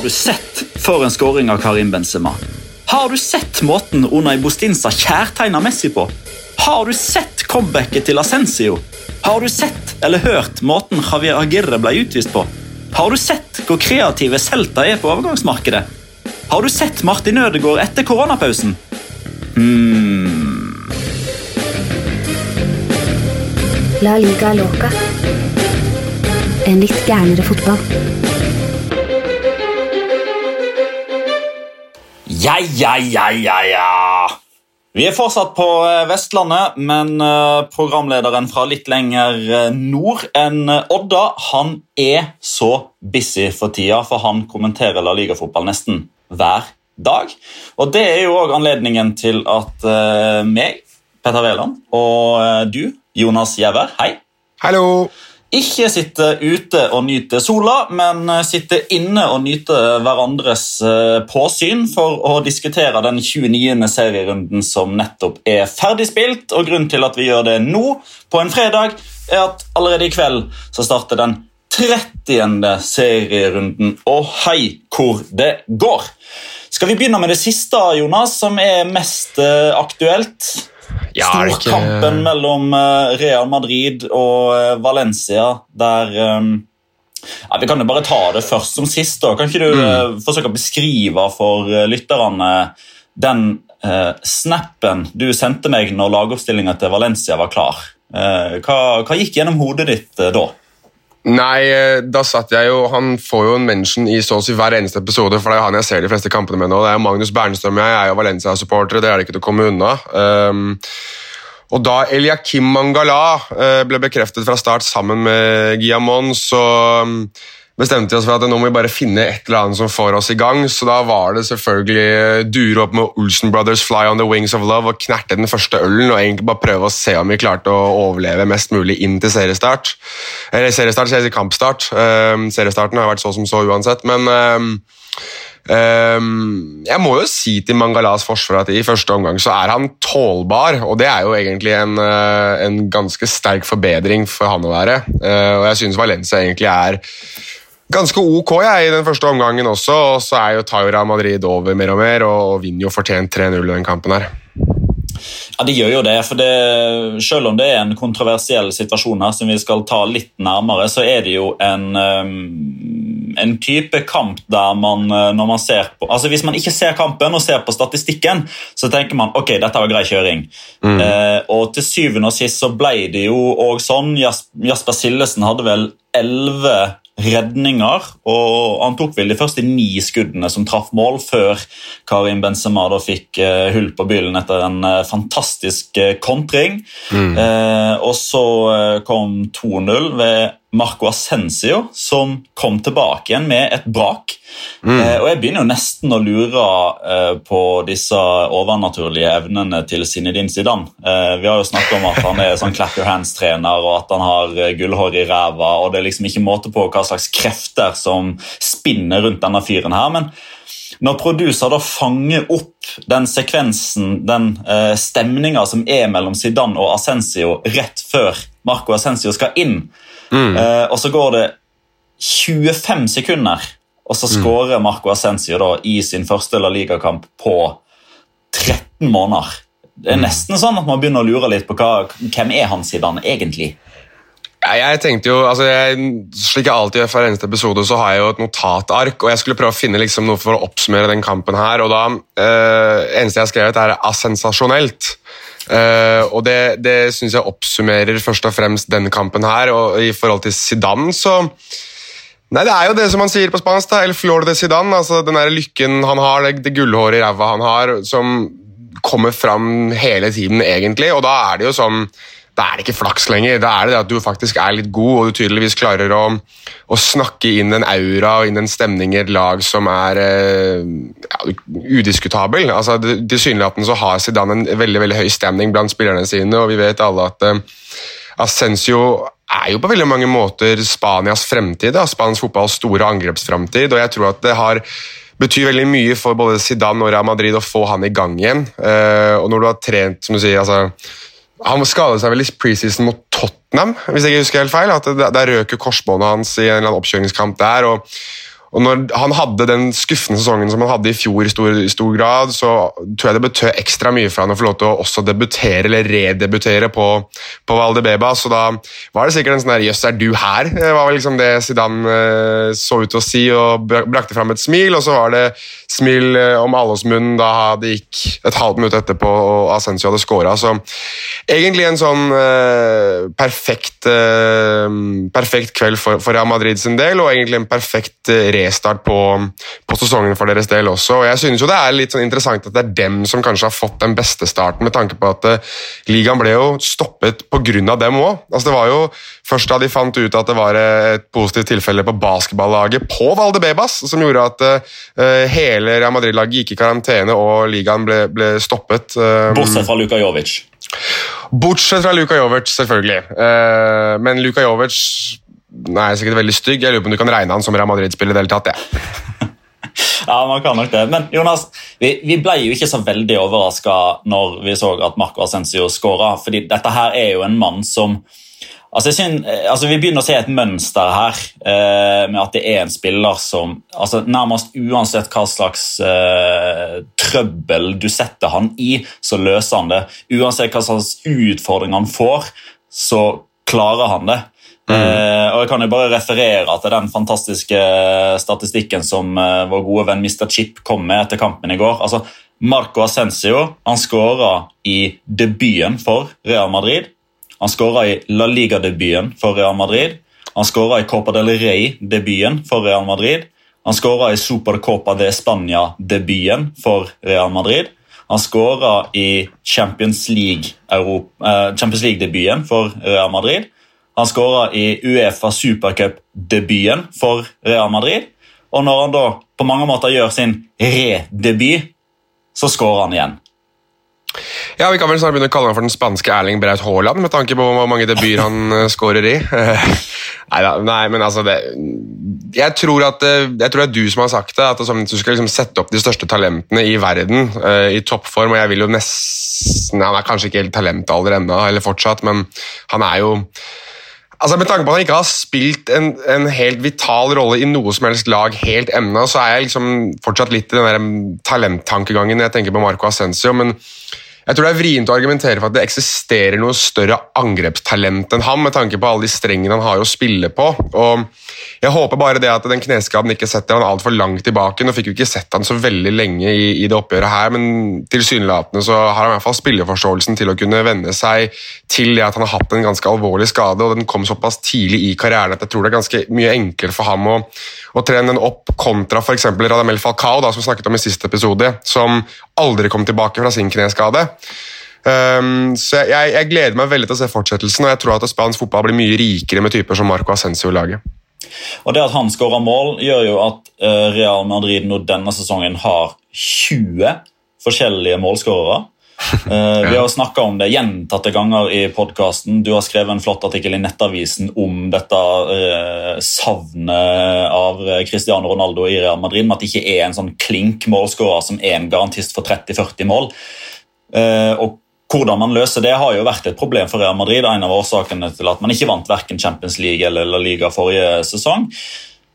Har du sett for en skåring av Karim Benzema? Har du sett måten Unai Bostinsa kjærtegner Messi på? Har du sett comebacket til Ascencio? Har du sett eller hørt måten Javier Agirre ble utvist på? Har du sett hvor kreative Celta er på overgangsmarkedet? Har du sett Martin Ødegaard etter koronapausen? Hmm. La liga loca. En litt gærnere fotball. Ja, ja, ja, ja, ja. Vi er fortsatt på eh, Vestlandet, men eh, programlederen fra litt lenger eh, nord enn Odda han er så busy for tida, for han kommenterer La Liga-fotball nesten hver dag. Og Det er jo òg anledningen til at meg, Petter Wæland, og du, Jonas Giæver, hei. Hallo. Ikke sitte ute og nyte sola, men sitte inne og nyte hverandres eh, påsyn for å diskutere den 29. serierunden som nettopp er ferdigspilt. Og Grunnen til at vi gjør det nå, på en fredag, er at allerede i kveld så starter den 30. serierunden. Og hei hvor det går! Skal vi begynne med det siste, Jonas, som er mest eh, aktuelt? Ja, Storkampen mellom eh, Real Madrid og eh, Valencia, der um, ja, Vi kan jo bare ta det først som sist. da. Kan ikke du mm. forsøke å beskrive for lytterne den eh, snappen du sendte meg når lagoppstillinga til Valencia var klar? Eh, hva, hva, gikk gjennom hodet ditt eh, da? Nei, da satt jeg jo Han får jo en mention i så å si hver eneste episode, for det er jo han jeg ser de fleste kampene med nå. Det er Magnus Bernstrøm jeg er jo Valencia-supportere, det er det ikke til å komme unna. Um, og da Eliakim Mangala uh, ble bekreftet fra start sammen med Guillamon, så bestemte vi oss for at nå må vi bare finne et eller annet som får oss i gang. Så da var det selvfølgelig dure opp med Olsen Brothers Fly on the Wings of Love og knerte den første ølen og egentlig bare prøve å se om vi klarte å overleve mest mulig inn til seriestart. Eller seriestart, sier kampstart. Um, seriestarten har vært så som så uansett, men um, Um, jeg må jo si til Mangalas forsvar at i første omgang så er han tålbar, og det er jo egentlig en, uh, en ganske sterk forbedring for han å være. Uh, og jeg synes Valencia egentlig er ganske ok jeg, i den første omgangen også, og så er jo Taura Madrid over mer og mer og vinner jo fortjent 3-0 i den kampen her. Ja, De gjør jo det. for det, Selv om det er en kontroversiell situasjon her, som vi skal ta litt nærmere, så er det jo en, um, en type kamp der man uh, når man ser på, altså Hvis man ikke ser kampen og ser på statistikken, så tenker man ok, dette var grei kjøring. Mm. Uh, og Til syvende og sist så ble det jo òg sånn. Jasper Sillesen hadde vel elleve redninger. og Han tok vel de første ni skuddene som traff mål, før Karim Benzema da fikk uh, hull på byllen etter en uh, fantastisk uh, kontring. Mm. og så kom 2-0 ved Marco Ascensio, som kom tilbake igjen med et brak. Mm. Eh, og Jeg begynner jo nesten å lure eh, på disse overnaturlige evnene til Zinedine Zidane. Eh, vi har jo snakket om at han er sånn clap your hands-trener, og at han har eh, gullhår i ræva. og Det er liksom ikke måte på hva slags krefter som spinner rundt denne fyren her. men når producer da fanger opp den sekvensen, den eh, stemninga som er mellom Zidane og Ascensio rett før Marco Ascensio skal inn, Mm. Uh, og så går det 25 sekunder, og så mm. skårer Marco Ascencio da, i sin første La Liga-kamp på 13 måneder. Det er mm. nesten sånn at man begynner å lure litt på hva, hvem er han Zidane egentlig? Jeg tenkte jo, altså jeg, Slik jeg alltid gjør for eneste episode, så har jeg jo et notatark. og Jeg skulle prøve å finne liksom noe for å oppsummere den kampen. her, og da, øh, eneste jeg har skrevet, er asensasjonelt. Uh, og Det, det syns jeg oppsummerer først og fremst denne kampen her. og I forhold til Zidane, så Nei, Det er jo det som han sier på spansk. da, El flor de Zidane. altså Den der lykken han har, det, det gullhåret i ræva han har, som kommer fram hele tiden, egentlig. Og da er det jo sånn da er det ikke flaks lenger. Da er det det at du faktisk er litt god, og du tydeligvis klarer å, å snakke inn en aura og inn en stemning i et lag som er eh, ja, udiskutabel. Altså, Tilsynelatende så har Zidane en veldig veldig høy stemning blant spillerne sine, og vi vet alle at uh, Ascencio er jo på veldig mange måter Spanias fremtid, da. Spanisk fotballs store angrepsframtid, og jeg tror at det har betyr veldig mye for både Zidane og Real Madrid å få han i gang igjen. Uh, og når du har trent som du sier, altså han skadet seg vel i preseason mot Tottenham, hvis jeg ikke husker helt feil. at Der røk korsbåndet hans i en eller annen oppkjøringskamp der. og Og når han hadde den skuffende sesongen som han hadde i fjor, i stor, i stor grad, så tror jeg det betød ekstra mye for han å få lov til å også debutere eller redebutere på, på Valdebeba. Så da var det sikkert en sånn der 'jøss, er du her?' Det var vel liksom det Zidane eh, så ut til å si og brakte fram et smil. Og så var det smil eh, om alles munn da det gikk et halvt minutt etterpå og Ascencio hadde scora. Så egentlig en sånn eh, perfekt, eh, perfekt kveld for, for Real Madrid sin del, og egentlig en perfekt eh, restart på, på, sesongen for deres del også. Og jeg synes jo Det er litt sånn interessant at det er dem som kanskje har fått den beste starten, med tanke på at uh, ligaen ble jo stoppet pga. dem òg. Altså, det var jo først da de fant ut at det var et positivt tilfelle på basketballaget på Valdebebas, som gjorde at uh, hele Real Madrid-laget gikk i karantene og ligaen ble, ble stoppet. Uh, Bortsett fra Luka Jovic. Bortsett fra Luka Jovic, selvfølgelig. Men Luka Jovic er sikkert veldig stygg. Jeg lurer på om du kan regne han som Real Madrid-spiller i det hele tatt. Ja. ja, man kan nok det. Men Jonas, vi, vi ble jo ikke så veldig overraska når vi så at Marco Ascencio skåra. fordi dette her er jo en mann som Altså, synes, altså Vi begynner å se et mønster her eh, med at det er en spiller som altså Nærmest uansett hva slags eh, trøbbel du setter han i, så løser han det. Uansett hva slags utfordring han får, så klarer han det. Mm. og Jeg kan jo bare referere til den fantastiske eh, statistikken som uh, vår gode venn Mr. Chip kom med etter kampen i går. Altså, Marco Ascencio skåra i debuten for Real Madrid. Han skåra i La Liga-debuten for Real Madrid. Han skåra i Copa del Rey-debuten for Real Madrid. Han skåra i Supercopa de Spania-debuten for Real Madrid. Han skåra i Champions League-debuten League for Real Madrid. Han skåra i Uefa Supercup-debuten for Real Madrid. Og når han da på mange måter gjør sin redebut, så skårer han igjen. Ja, Vi kan vel snart begynne å kalle han for den spanske Erling Braut Haaland, med tanke på hvor mange debuter han uh, skårer i. Neida, nei, men altså det, jeg, tror at, uh, jeg tror det er du som har sagt det, at du skal liksom sette opp de største talentene i verden uh, i toppform. og jeg vil jo nesten, Han er kanskje ikke helt talentalder ennå, eller fortsatt, men han er jo Altså Med tanke på at han ikke har spilt en, en helt vital rolle i noe som helst lag helt ennå, så er jeg liksom fortsatt litt i den der talenttankegangen jeg tenker på Marco Ascencio. men jeg tror det er vrient å argumentere for at det eksisterer noe større angrepstalent enn ham, med tanke på alle de strengene han har å spille på. og Jeg håper bare det at den kneskaden ikke setter han altfor langt tilbake. Nå fikk vi ikke sett han så veldig lenge i, i det oppgjøret her, men tilsynelatende så har han i hvert fall spilleforståelsen til å kunne venne seg til det at han har hatt en ganske alvorlig skade, og den kom såpass tidlig i karrieren at jeg tror det er ganske mye enklere for ham å, å trene den opp kontra f.eks. Radamel Falcao, da, som snakket om i siste episode, som aldri kom tilbake fra sin kneskade. Um, så jeg, jeg, gleder meg veldig til å se fortsettelsen, og jeg tror at spansk fotball blir mye rikere med typer som Marco Ascenso i laget. Og Det at han skårer mål, gjør jo at uh, Real Madrid nå denne sesongen har 20 forskjellige målskårere. Uh, vi har snakka om det gjentatte ganger i podkasten. Du har skrevet en flott artikkel i Nettavisen om dette uh, savnet av Cristiano Ronaldo i Real Madrid, med at det ikke er en sånn klink målskårer som er en garantist for 30-40 mål. Uh, og hvordan man løser det, har jo vært et problem for Real Madrid. En av årsakene til at man ikke vant verken Champions League eller La Liga forrige sesong.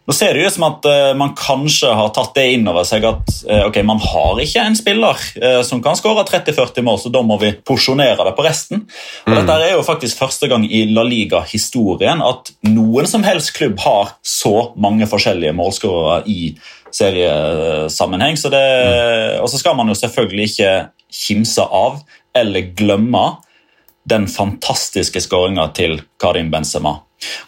Nå ser det ut som at uh, man kanskje har tatt det inn over seg at uh, ok, man har ikke en spiller uh, som kan skåre 30-40 mål, så da må vi porsjonere det på resten. Og mm. Dette er jo faktisk første gang i La Liga-historien at noen som helst klubb har så mange forskjellige målskårere i seriesammenheng. Så det, mm. Og så skal man jo selvfølgelig ikke kimse av eller glemme den fantastiske skåringa til Karim Benzema.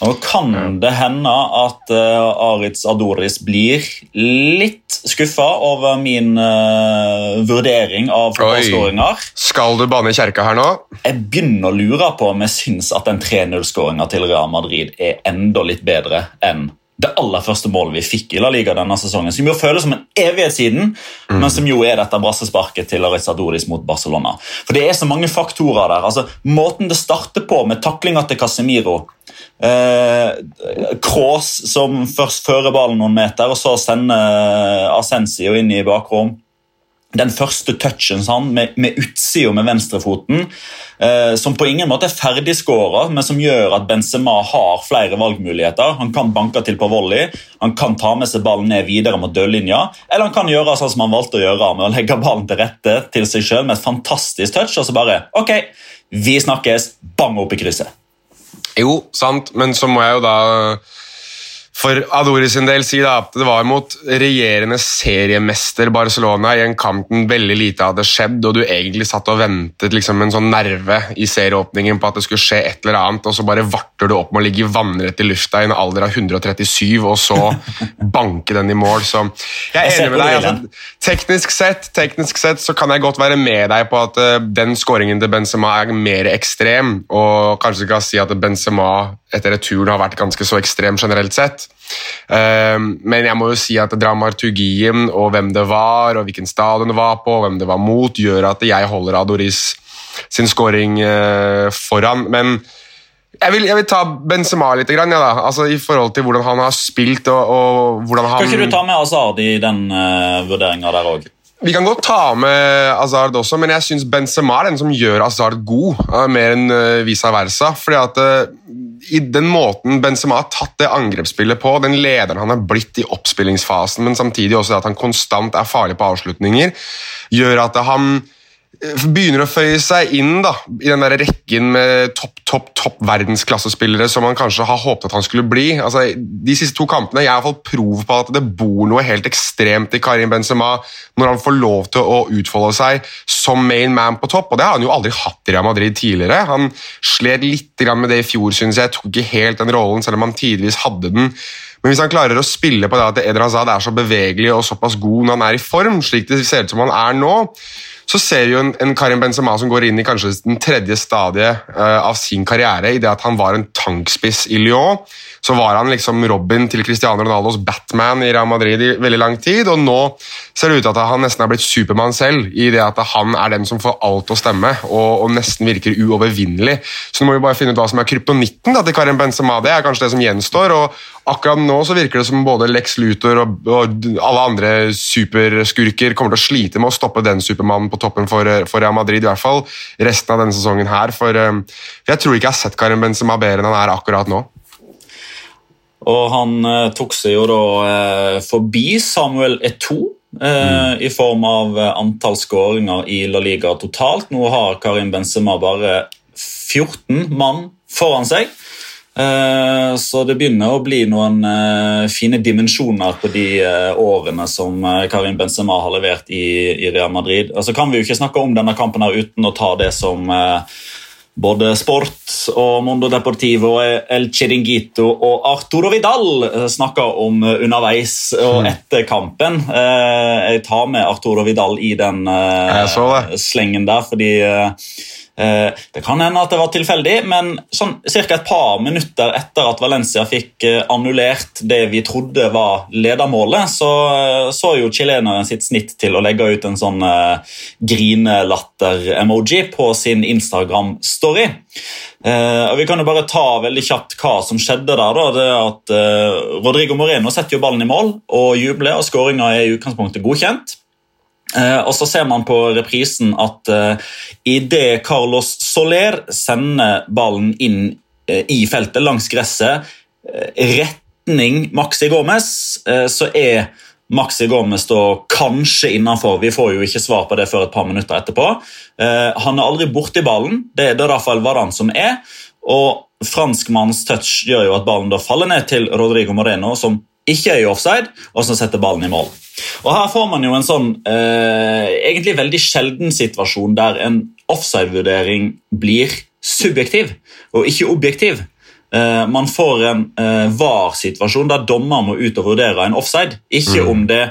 Og kan det hende at uh, Aritz Adoris blir litt skuffa over min uh, vurdering av fotballskåringer. Skal du banne kjerka her nå? Jeg begynner å lure på om jeg syns at den 3-0-skåringa til Real Madrid er enda litt bedre enn det aller første målet vi fikk i La Liga denne sesongen. Som jo føles som en evighet siden, mm. men som jo er dette brassesparket til Arizadores mot Barcelona. For Det er så mange faktorer der. altså Måten det starter på, med taklinga til Casemiro eh, Kroos som først fører ballen noen meter, og så sender Ascencio inn i bakrom. Den første touchen sånn, med, med utsida med venstrefoten, eh, som på ingen måte er ferdigskåra, men som gjør at Benzema har flere valgmuligheter. Han kan banke til på volley, han kan ta med seg ballen ned videre mot dørlinja, eller han kan gjøre sånn som han valgte å gjøre, med å legge ballen til rette til seg sjøl med et fantastisk touch, og så bare Ok, vi snakkes, bang opp i krysset. Jo, sant, men så må jeg jo da for Adori sin del sier da at det var mot regjerende seriemester Barcelona i en kamp den veldig lite hadde skjedd, og du egentlig satt og ventet liksom en sånn nerve i serieåpningen på at det skulle skje et eller annet, og så bare varter du opp med å ligge vannrett i lufta i en alder av 137, og så banke den i mål. Så jeg er enig med deg. Altså, teknisk, sett, teknisk sett så kan jeg godt være med deg på at uh, den skåringen til Benzema er mer ekstrem, og kanskje skal si at Benzema etter returen har vært ganske så ekstrem generelt sett. Ehm, men jeg må jo si at dramaturgien og hvem det var, og hvilken stadion det var på, og hvem det var mot, gjør at jeg holder Adoris sin scoring eh, foran. Men jeg vil, jeg vil, ta Benzema litt, ja, altså, i forhold til hvordan han har spilt. og, og hvordan han... Kan ikke du ta med Azard i den uh, vurderinga der òg? Vi kan godt ta med Azard også, men jeg syns Benzema er den som gjør Azard god, uh, mer enn uh, vice versa. fordi at i den måten Benzema har tatt det angrepsspillet på, den lederen han er blitt i oppspillingsfasen, men samtidig også at han konstant er farlig på avslutninger, gjør at han begynner å føye seg inn da, i den der rekken med topp topp, topp verdensklassespillere som han kanskje har håpet at han skulle bli. Altså, de siste to kampene jeg har fått prov på at det bor noe helt ekstremt i Karim Benzema når han får lov til å utfolde seg som main man på topp. og Det har han jo aldri hatt i Real Madrid tidligere. Han slet litt med det i fjor, synes jeg. Tok ikke helt den rollen, selv om han tidvis hadde den. Men hvis han klarer å spille på det at Eder Hazard er så bevegelig og såpass god når han er i form, slik det ser ut som han er nå, så ser vi jo en, en, Karim Benzema som går inn i kanskje den tredje stadiet uh, av sin karriere, i det at han var en tankspiss i Lyon så var han liksom Robin til Cristiano Ronaldos Batman i Real Madrid i veldig lang tid, og nå ser det ut til at han nesten er blitt Supermann selv, i det at han er den som får alt å stemme, og, og nesten virker uovervinnelig. Så nå må vi bare finne ut hva som er kryptonitten til Karim Benzema. Det er kanskje det som gjenstår. og Akkurat nå så virker det som både Lex Luthor og, og alle andre superskurker kommer til å slite med å stoppe den Supermannen på toppen for, for, Real Madrid, i hvert fall resten av denne sesongen her. For, um, for jeg tror ikke jeg har sett Karim Benzema bedre enn han er akkurat nå. Og han eh, tok seg jo da eh, forbi Samuel Eto'o eh, mm. i form av antall skåringer i La Liga totalt. Nå har Karim Benzema bare 14 mann foran seg. Så det begynner å bli noen fine dimensjoner på de årene som Karim Benzema har levert i, i Real Madrid. Altså kan vi jo ikke snakke om denne kampen her uten å ta det som både Sport og Mondo Deportivo, El Chiringuito og Arturo Vidal snakka om underveis og hmm. etter kampen. Eh, jeg tar med Arturo Vidal i den eh, slengen der, fordi eh, Eh, det kan hende at det var tilfeldig, men sånn ca. et par minutter etter at Valencia fikk eh, annullert det vi trodde var ledermålet, så eh, så jo chileneren sitt snitt til å legge ut en sånn grinelatter-emoji på sin Instagram-story. Uh, vi kan jo bare ta veldig kjapt hva som skjedde der. da, det at eh, Rodrigo Moreno setter jo ballen i mål og jubler, og skåringa er i utgangspunktet godkjent. Uh, og så ser man på reprisen at uh, idet Carlos Soler sender ballen inn uh, i feltet langs gresset, retning Maxi Gomez, så er Maxi Gomez da kanskje innafor. Vi får jo ikke svar på det før et par minutter etterpå. han er aldri borti ballen, det, er det iallfall Varan som er. Og franskmannens touch gjør jo at ballen da faller ned til Rodrigo Moreno, som ikke er i offside, og som setter ballen i mål. Og Her får man jo en sånn eh, egentlig veldig sjelden situasjon der en offside-vurdering blir subjektiv og ikke objektiv. Eh, man får en eh, var-situasjon der dommer må ut og vurdere en offside, ikke mm. om det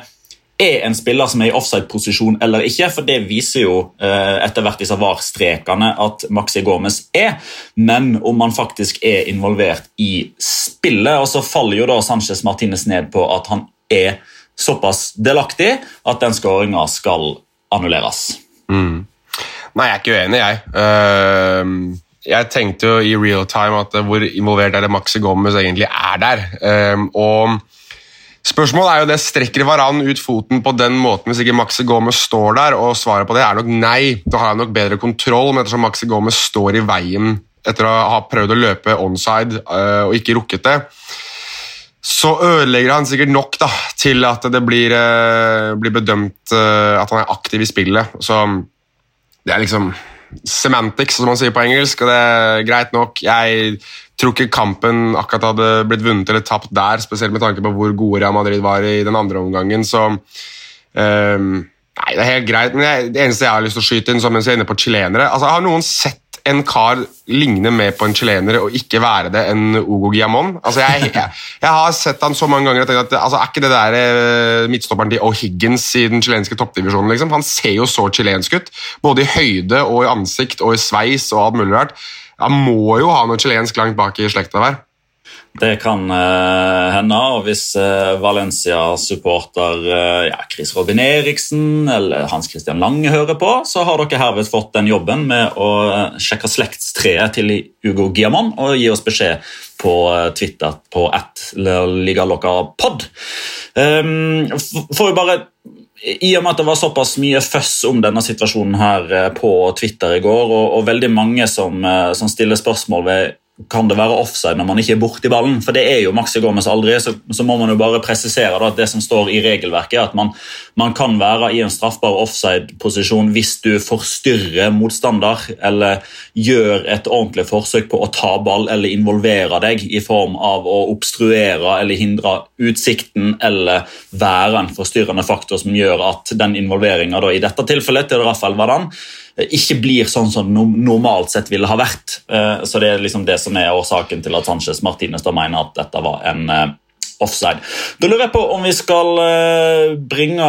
er en spiller som er i offside-posisjon eller ikke, for det viser jo eh, etter hvert disse VAR-strekene at Maxi Gomez er, men om han faktisk er involvert i spillet. Og så faller jo da Sanchez Martinez ned på at han er såpass delaktig at den skåringa skal annulleres. Mm. Nei, jeg er ikke uenig, jeg. Uh, jeg tenkte jo i real time at hvor involvert er det Maxi Gomez egentlig er der. Um, og Spørsmålet er jo det strekker Varan ut foten på den måten hvis ikke Maxi Gomez står der, og svaret på det er nok nei. Da har han nok bedre kontroll, men ettersom Maxi Gomez står i veien etter å ha prøvd å løpe onside øh, og ikke rukket det, så ødelegger han sikkert nok da, til at det blir, øh, blir bedømt øh, at han er aktiv i spillet. Så det er liksom semantics, som man sier på engelsk, og det er greit nok. Jeg tror ikke kampen akkurat hadde blitt vunnet eller tapt der, spesielt med tanke på hvor gode Real Madrid var i den andre omgangen. så um, Nei, det er helt greit, men jeg, det eneste jeg har lyst til å skyte inn, som jeg er inne på chilenere altså, Har noen sett en kar ligne mer på en chilener og ikke være det enn Ugo Giamon? Altså, jeg, jeg, jeg, har sett han så mange ganger og tenkt at altså, Er ikke det der eh, midtstopperen til O'Higgins i den chilenske toppdivisjonen? Liksom? Han ser jo så chilensk ut, både i høyde og i ansikt og i sveis og alt mulig rart. Han må jo ha noe chilensk langt bak i slekta der. Det kan uh, hende. og Hvis uh, Valencia-supporter uh, ja, Chris Robin Eriksen eller Hans Christian Lange hører på, så har dere herved fått den jobben med å sjekke slektstreet til Hugo Giamon og gi oss beskjed på Twitter på at ligalocapod. Um, får vi bare i og med at det var såpass mye føss om denne situasjonen her på Twitter i går, og, og veldig mange som, som, stiller spørsmål ved kan det være offside når man ikke er borti ballen? For det er jo Maxi Gomez aldri, så, så, må man jo bare presisere da, at det som står i regelverket, er at man, man kan være i en straffbar offside-posisjon hvis du forstyrrer motstander eller gjør et ordentlig forsøk på å ta ball eller involvere deg i form av å obstruere eller hindre utsikten eller være en forstyrrende faktor som gjør at den involveringa i dette tilfellet til Rafael Vadan ikke blir sånn som normalt sett ville ha vært. Eh, så Det er liksom det som er årsaken til at Sanchez Martinez da mener at dette var en eh, offside. Da lurer jeg på om vi skal eh, bringe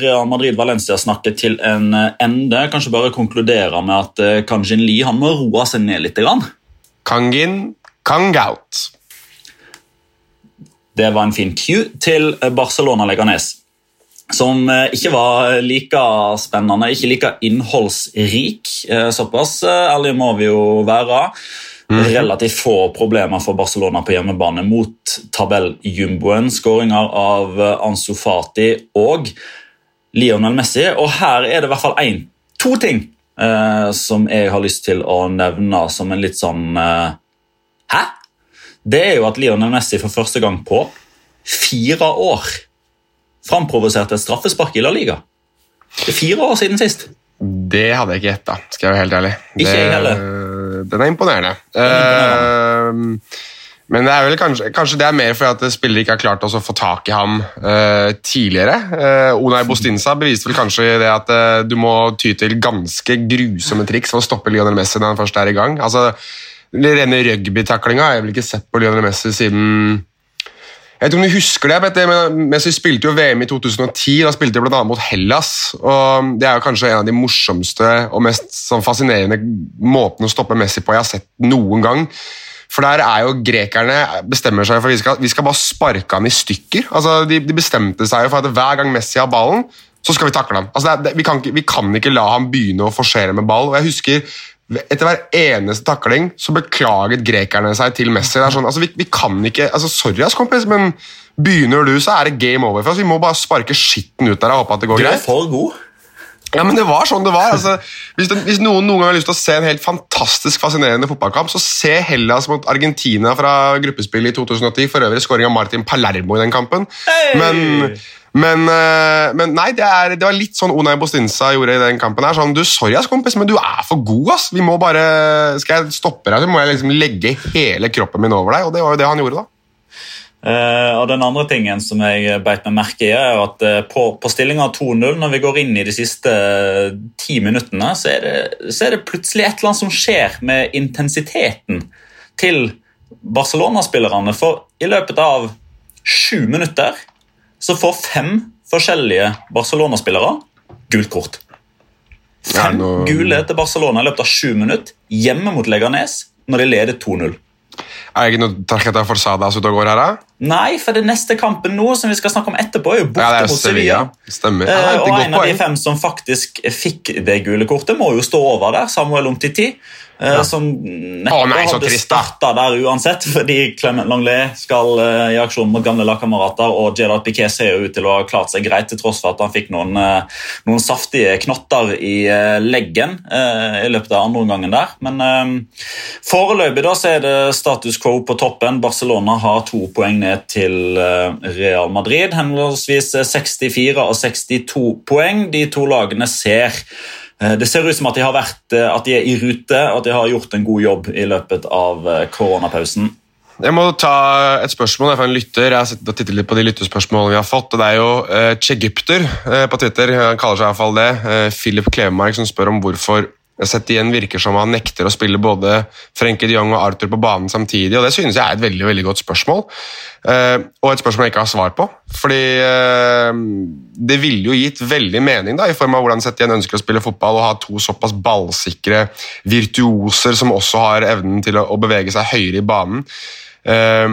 Real Madrid-Valencia-snakket til en ende. Kanskje bare konkludere med at Kanjin Lee han må roe seg ned litt. Kangin Kangout. Det var en fin cue til Barcelona-Leganes som eh, ikke var like spennende, ikke like innholdsrik. Eh, såpass ærlig ærlige må vi jo være. Mhm. Relativt få problemer for Barcelona på hjemmebane mot tabelljumboen. Skåringer av Ansu Fati og Lionel Messi. Og her er det i hvert fall én, to ting eh, som jeg har lyst til å nevne som en litt sånn eh, Hæ? Det er jo at Lionel Messi for første gang på fire år framprovoserte et straffespark i La Liga. Det er fire år siden sist. Det hadde jeg ikke gjetta, skal jeg være helt ærlig. Ikke det, jeg heller. Den er imponerende. Den er imponerende. Uh, men det er vel kanskje, kanskje, det er mer fordi at spillere ikke har klart å få tak i ham uh, tidligere. Uh, Onay Bostinsa beviste vel kanskje det at uh, du må ty til ganske grusomme triks for å stoppe Lionel Messi når han først er i gang. Altså, Rene rugbytaklinga har jeg vel ikke sett på Lionel Messi siden jeg vet ikke om du husker det, men Messi spilte jo VM i 2010. Da spilte vi bl.a. mot Hellas. og Det er jo kanskje en av de morsomste og mest sånn, fascinerende måtene å stoppe Messi på jeg har sett noen gang. For der er jo Grekerne bestemmer seg for at vi skal, vi skal bare sparke han i stykker. Altså, de, de, bestemte seg for at hver gang Messi har ballen, så skal vi takle ham. Altså, det, vi, kan, vi, kan, ikke la ham begynne å forsere med ball. og jeg husker etter hver eneste takling så beklaget grekerne seg til Messi. Det er sånn, altså vi, vi kan ikke, altså Sorry, ass, kompis, men begynner du, så er det game over. for oss. Vi må bare sparke skitten ut der og håpe at det går greit. Du er for god. Ja, men det var sånn det var. Altså, hvis, det, hvis, noen noen gang har lyst til å se en helt fantastisk fascinerende fotballkamp, så se Hellas mot Argentina fra gruppespillet i 2010. For øvrig skåring av Martin Palermo i den kampen. Hey! Men men, eh, men, nei, det, er, det, var litt sånn Onay Bostinsa gjorde i den kampen. her, sånn, du, Sorry, ass, kompis, men du er for god. ass. Vi må bare, Skal jeg stoppe deg, så må jeg liksom legge hele kroppen min over deg. Og det var jo det han gjorde, da. Uh, og Den andre tingen som jeg beit meg merke i, er at uh, på, på stillinga 2-0, når vi går inn i de siste ti minuttene, så er, det, så er, det, plutselig et eller annet som skjer med intensiteten til Barcelona-spillerne. For i løpet av sju minutter så får fem forskjellige Barcelona-spillere gult kort. Fem ja, nå... gule til Barcelona i løpet av sju minutter hjemme mot Leganes når de leder 2-0. Er det ikke noe Tarjeta Forsadas ute og går her, da? Nei, for det neste kampen nå som vi skal snakke om etterpå, er jo borte Ja, er mot Sevilla. Stemmer. Eh, Ja, og en av de fem som faktisk fikk det gule kortet, må jo stå over der. Samuel Umtiti. Ja. Som neppe nei, hadde starta der uansett, fordi Clement Langlais skal eh, i aksjon mot gamle lagkamerater, og Jedad Piquet ser jo ut til å ha klart seg greit, til tross for at han fikk noen, eh, noen saftige knotter i eh, leggen eh, i løpet av andre omgangen der. Men eh, foreløpig da så er det status quo på toppen. Barcelona har to poeng ned til eh, Real Madrid. Henholdsvis 64 og 62 poeng. De to lagene ser eh, det ser ut som at de, vært, eh, at de er i rute, at de har gjort en god jobb i løpet av eh, koronapausen. Jeg må ta et spørsmål fra en lytter. Jeg har tittet litt på de lyttespørsmålene vi har fått. og Det er jo uh, Chegypter eh, på Twitter, han kaller seg i hvert fall det. Eh, Philip Klevemark som spør om hvorfor Sett igjen virker som han nekter å spille både Frenkie de Jong og Arthur på banen samtidig. og Det synes jeg er et veldig veldig godt spørsmål. Eh, og et spørsmål jeg ikke har svar på. Fordi eh, det ville jo gitt veldig mening da, i form av hvordan Setien ønsker å spille fotball og ha to såpass ballsikre virtuoser som også har evnen til å bevege seg høyere i banen. Eh,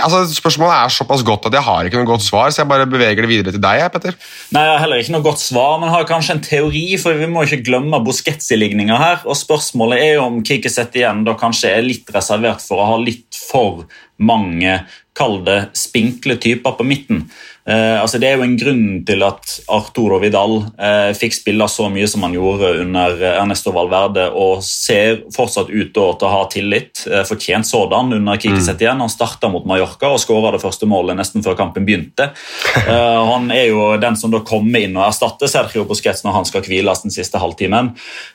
altså Spørsmålet er såpass godt at jeg har ikke noe godt svar, så jeg bare beveger det videre til deg. Petter. Nei, Jeg har heller ikke noe godt svar, men har kanskje en teori. for Vi må ikke glemme Busquets-ligninga her. og Spørsmålet er jo om Kiki igjen da kanskje er litt reservert for å ha litt for mange kall det spinkle typer på midten. Eh, altså Det er jo en grunn til at Arturo Vidal eh, fikk spille så mye som han gjorde under eh, Ernesto Valverde, og ser fortsatt ut til å ha tillit, eh, fortjent sådan, under Kiki Setien. Han starta mot Mallorca og skåra det første målet nesten før kampen begynte. Eh, han er jo den som da kommer inn og erstatter Sergio Busquets når han skal hviles den siste halvtimen.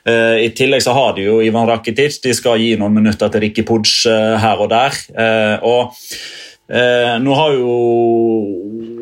Eh, I tillegg så har de jo Ivan Rakitic, de skal gi noen minutter til Ricky Pudge her og der. Eh, og Eh, nå har jo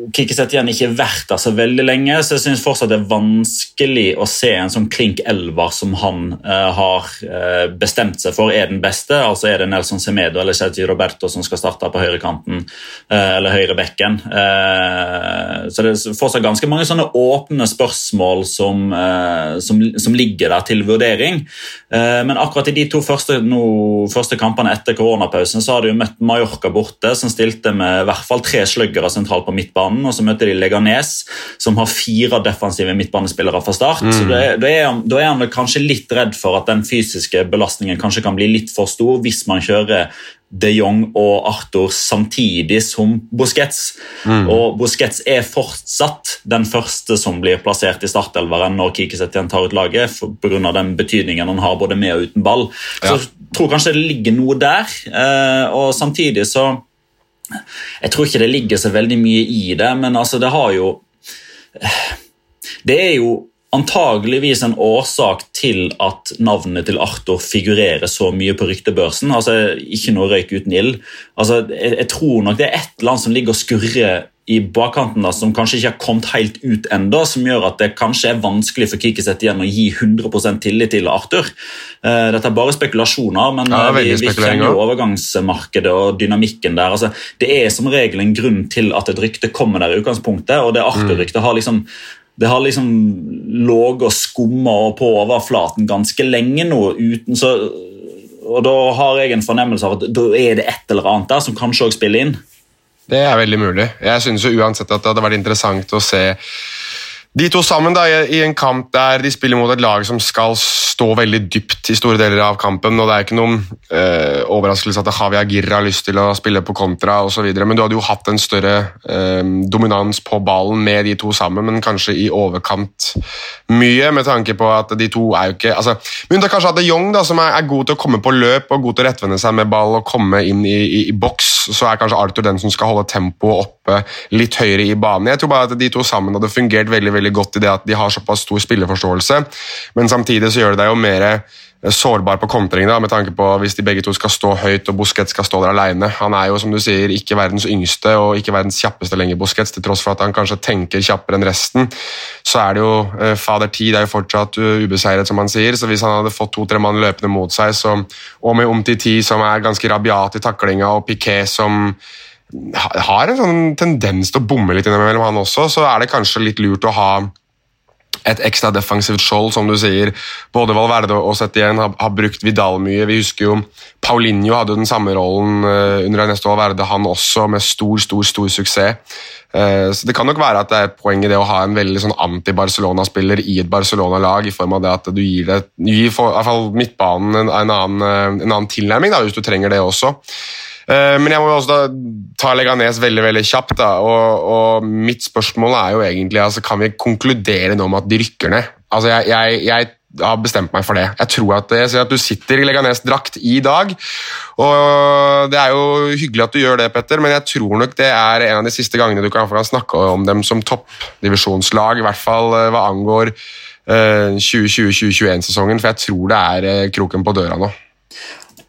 Kiki igjen ikke vært der så veldig lenge, så jeg syns fortsatt det er vanskelig å se en sånn klink elver som han uh, har eh, bestemt seg for er den beste. Altså Er det Nelson Semedo eller Sergio Roberto som skal starte på høyrekanten uh, eller høyrebekken? Uh, så det er fortsatt ganske mange sånne åpne spørsmål som, uh, som, som ligger der til vurdering. Men akkurat i de to første, no, første kampene etter koronapausen så har de jo møtt Mallorca borte, som stilte med i hvert fall tre sluggere sentralt på midtbanen. Og så møter de Leganes, som har fire defensive midtbanespillere fra start. Så det, da, er da er han kanskje litt redd for at den fysiske belastningen kanskje kan bli litt for stor hvis man kjører de Jong og Arthur samtidig som Busquets. Og Busquets er fortsatt den første som blir plassert i startelveren når Kiki Setien tar ut laget, pga. den betydningen han har både med og uten ball. Så jeg tror kanskje det ligger noe der. eh, Og samtidig så Jeg tror ikke det ligger så veldig mye i det, men altså det har jo Det er jo antageligvis en årsak til at navnet til Arthur figurerer så mye på ryktebørsen. Altså, Ikke noe røyk uten ild. Altså, jeg, jeg tror nok det er et eller annet som ligger og skurrer i bakkanten da, som kanskje ikke har kommet helt ut enda, som gjør at det kanskje er vanskelig for Kikiset igjen å gi 100% tillit til Arthur. Eh, Dette er bare spekulasjoner, men Ja, eh, vi, vi kjenner jo overgangsmarkedet og dynamikken der. Altså, det er som regel en grunn til at et rykte kommer der i utgangspunktet, og det Arthur-ryktet har liksom det har liksom ligget og skumma på overflaten ganske lenge nå. uten så og Da har jeg en fornemmelse av at da er det et eller annet der som kanskje også spiller inn. Det er veldig mulig. Jeg synes jo uansett at det hadde vært interessant å se de to sammen da, i en kamp der de spiller mot et lag som skal stå veldig dypt i store deler av kampen. og Det er ikke noen eh, overraskelse at Havi Agirre har lyst til å spille på kontra osv., men du hadde jo hatt en større eh, dominans på ballen med de to sammen, men kanskje i overkant mye, med tanke på at de to er jo ikke altså, Men det er kanskje at de Jong, da, som er, er god til å komme på løp og god til å rettvende seg med ball og komme inn i, i, i boks, så er kanskje Arthur den som skal holde tempoet oppe litt høyere i banen. Jeg tror bare at de to sammen hadde fungert veldig veldig godt i det at de har såpass stor spilleforståelse, men samtidig så gjør det deg jo mer eh, sårbar på kontring da, med tanke på hvis de begge to skal stå høyt og Busquets skal stå der alene. Han er jo som du sier, ikke verdens yngste og ikke verdens kjappeste lenger, Busquets, til tross for at han kanskje tenker kjappere enn resten. Så er det jo eh, fader tid er jo fortsatt uh, ubeseiret, som han sier, så hvis han hadde fått to-tre mann løpende mot seg, så, og med Omtiti som er ganske rabiat i taklinga, og Piquet som har en sånn tendens til å bomme litt innimellom han også, så er det kanskje litt lurt å ha et ekstra defensivt skjold, som du sier. Både Valverde og Setien har, har brukt Vidal mye. Vi husker jo Paulinho hadde jo den samme rollen uh, under Ernesto Valverde, han også, med stor, stor, stor suksess. Uh, så Det kan nok være at det er et poeng i det å ha en veldig sånn anti-Barcelona-spiller i et Barcelona-lag, i form av det at du gir, det, gir for, i hvert fall midtbanen en, en, annen, en annen tilnærming, da, hvis du trenger det også. Eh, men jeg må jo også ta Leganes veldig veldig kjapt. da, og, og Mitt spørsmål er jo egentlig altså, kan vi konkludere nå med at de rykker ned. Altså, jeg, jeg, jeg har bestemt meg for det. Jeg tror at, jeg ser at du sitter i Leganes-drakt i dag. og Det er jo hyggelig at du gjør det, Petter, men jeg tror nok det er en av de siste gangene du kan, kan snakke om dem som toppdivisjonslag, i hvert fall eh, hva angår 2020-2021-sesongen, eh, for jeg tror det er kroken på døra nå.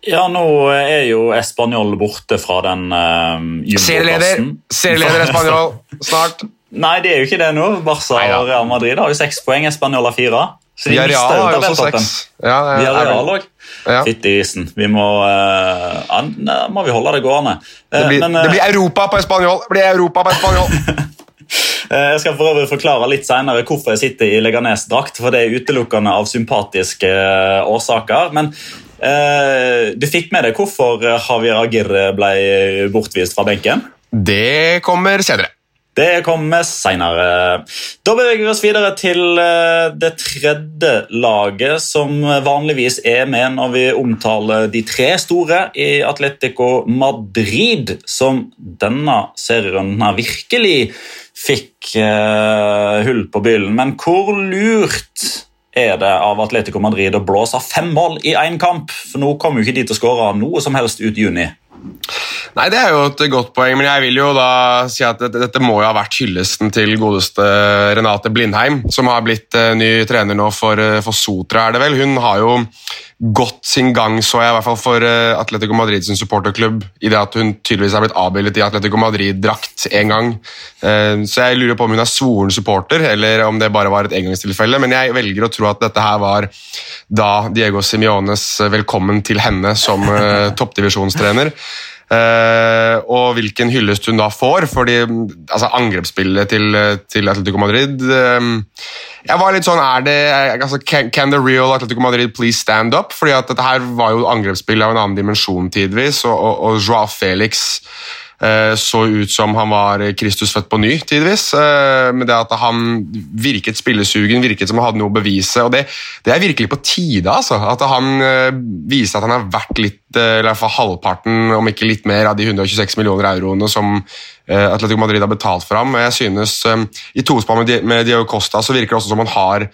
Ja, nå er jo Español borte fra den uh, Serieleder Serieleder Español snart. Nei, det er jo ikke det nå. Barca og Real Madrid har jo seks poeng. Español har fire. Så de Villarreal har jo seks. Ja, Villarreal òg. Ja. Fytti grisen. Vi må, uh, må vi holde det gående. Uh, det, blir, men, uh, det blir Europa på Español! Det blir Europa på Español! Jeg skal for øvrig forklare litt senere hvorfor jeg sitter i Leganes-drakt. for Det er utelukkende av sympatiske årsaker. Men Eh, du fikk med deg hvorfor Javier Agirre ble bortvist fra benken? Det kommer senere. Det kommer seinere. Da beveger vi oss videre til eh, det tredje laget, som vanligvis er med når vi omtaler de tre store i Atletico Madrid, som denne serierunden virkelig fikk hull på byllen. Men hvor lurt er det av Atletico Madrid å blåse fem mål i én kamp? For nå kommer jo ikke de til å skåre noe som helst ut i juni. Nei, Det er jo et godt poeng, men jeg vil jo da si at dette, må jo ha vært hyllesten til godeste Renate Blindheim, som har blitt uh, ny trener nå for, uh, for Sotra, er det vel. Hun har jo gått sin gang, så jeg, i hvert fall for uh, Atletico Madrid sin supporterklubb, i det at hun tydeligvis er blitt avbildet i Atletico Madrid-drakt en gang. Uh, så jeg lurer på om hun er svoren supporter, eller om det bare var et engangstilfelle. Men jeg velger å tro at dette her var da Diego Simiones velkommen til henne som toppdivisjonstrener. Uh, og hvilken hyllest hun da får. fordi altså, Angrepsspillet til, til Atletico Madrid um, Jeg var litt sånn er det, altså, can, can, the real Atletico Madrid please stand up? fordi at dette her var jo angrepsspill av en annen dimensjon tidvis, og, og, og Joao Felix Eh, så ut som han var Kristus født på ny, tidvis. med men det at han virket spillesugen, virket som han hadde noe å bevise. og Det, det er virkelig på tide. altså, At han eh, viser at han har vært litt, eller i hvert fall halvparten, om ikke litt mer, av de 126 millioner euroene som Atletico Madrid har betalt for ham. Jeg synes I tospann med Diego Costa så virker det også som han har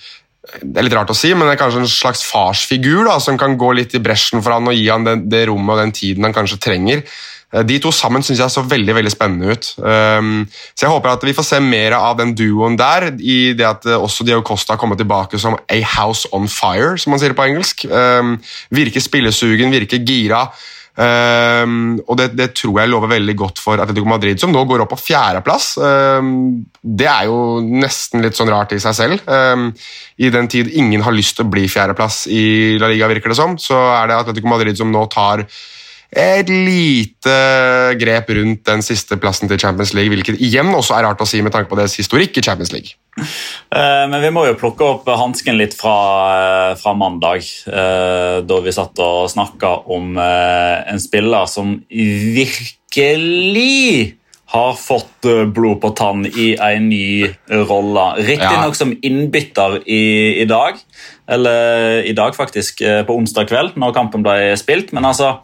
det er litt rart å si, men det er kanskje en slags farsfigur da, som kan gå litt i bresjen for han og gi han det, det rommet og den tiden han kanskje trenger. Eh, de to sammen syns jeg så veldig veldig spennende ut. Um, så Jeg håper at vi får se mer av den duoen der, i det at eh, også Diego Costa kommer tilbake som a house on fire, som man sier på engelsk. Um, virker spillesugen, virker gira. Um, og det, det, tror jeg lover veldig godt for Atletico Madrid, som nå går opp på fjerdeplass. Um, det er jo nesten litt sånn rart i seg selv. Um, I den tid ingen har lyst til å bli fjerdeplass i La Liga, virker det som, så er det Atletico Madrid som nå tar et lite grep rundt den siste plassen til Champions League, hvilket igjen også er rart å si med tanke på deres historikk i Champions League. Eh, men vi må jo plukke opp hansken litt fra, eh, fra, mandag, eh, da vi satt og snakka om en spiller som virkelig har fått blod på tann i en ny rolle. Riktignok ja. som innbytter i, i, dag, eller i dag faktisk, på onsdag kveld, når kampen ble spilt. Men altså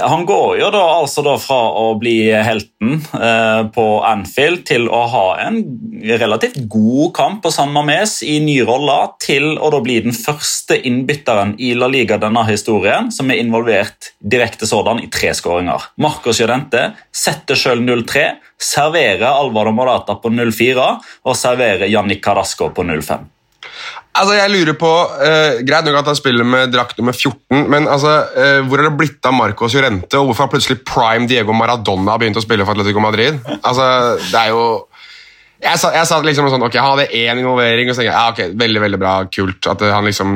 han går jo da altså da fra å bli helten eh, på Anfield til å ha en relativt god kamp på San Mames i ny rolle, til å da bli den første innbytteren i La Liga denne historien som er involvert direkte sådan i tre skåringer. Marcos Jodente setter sjøl 0-3, serverer Alvaro Morata på 0-4 og serverer Jannik Carasco på 0-5. Altså, jeg lurer på, uh, Greit nok at han spiller med drakt nummer 14, men altså, uh, hvor er det blitt av Marcos Jorente, og hvorfor har plutselig prime Diego Maradona begynt å spille for Atletico Madrid? Altså, det er jo... Jeg sa, jeg sa liksom sånn, ok, Han hadde én involvering, og så tenkte jeg ja, ok, veldig veldig bra, kult at han liksom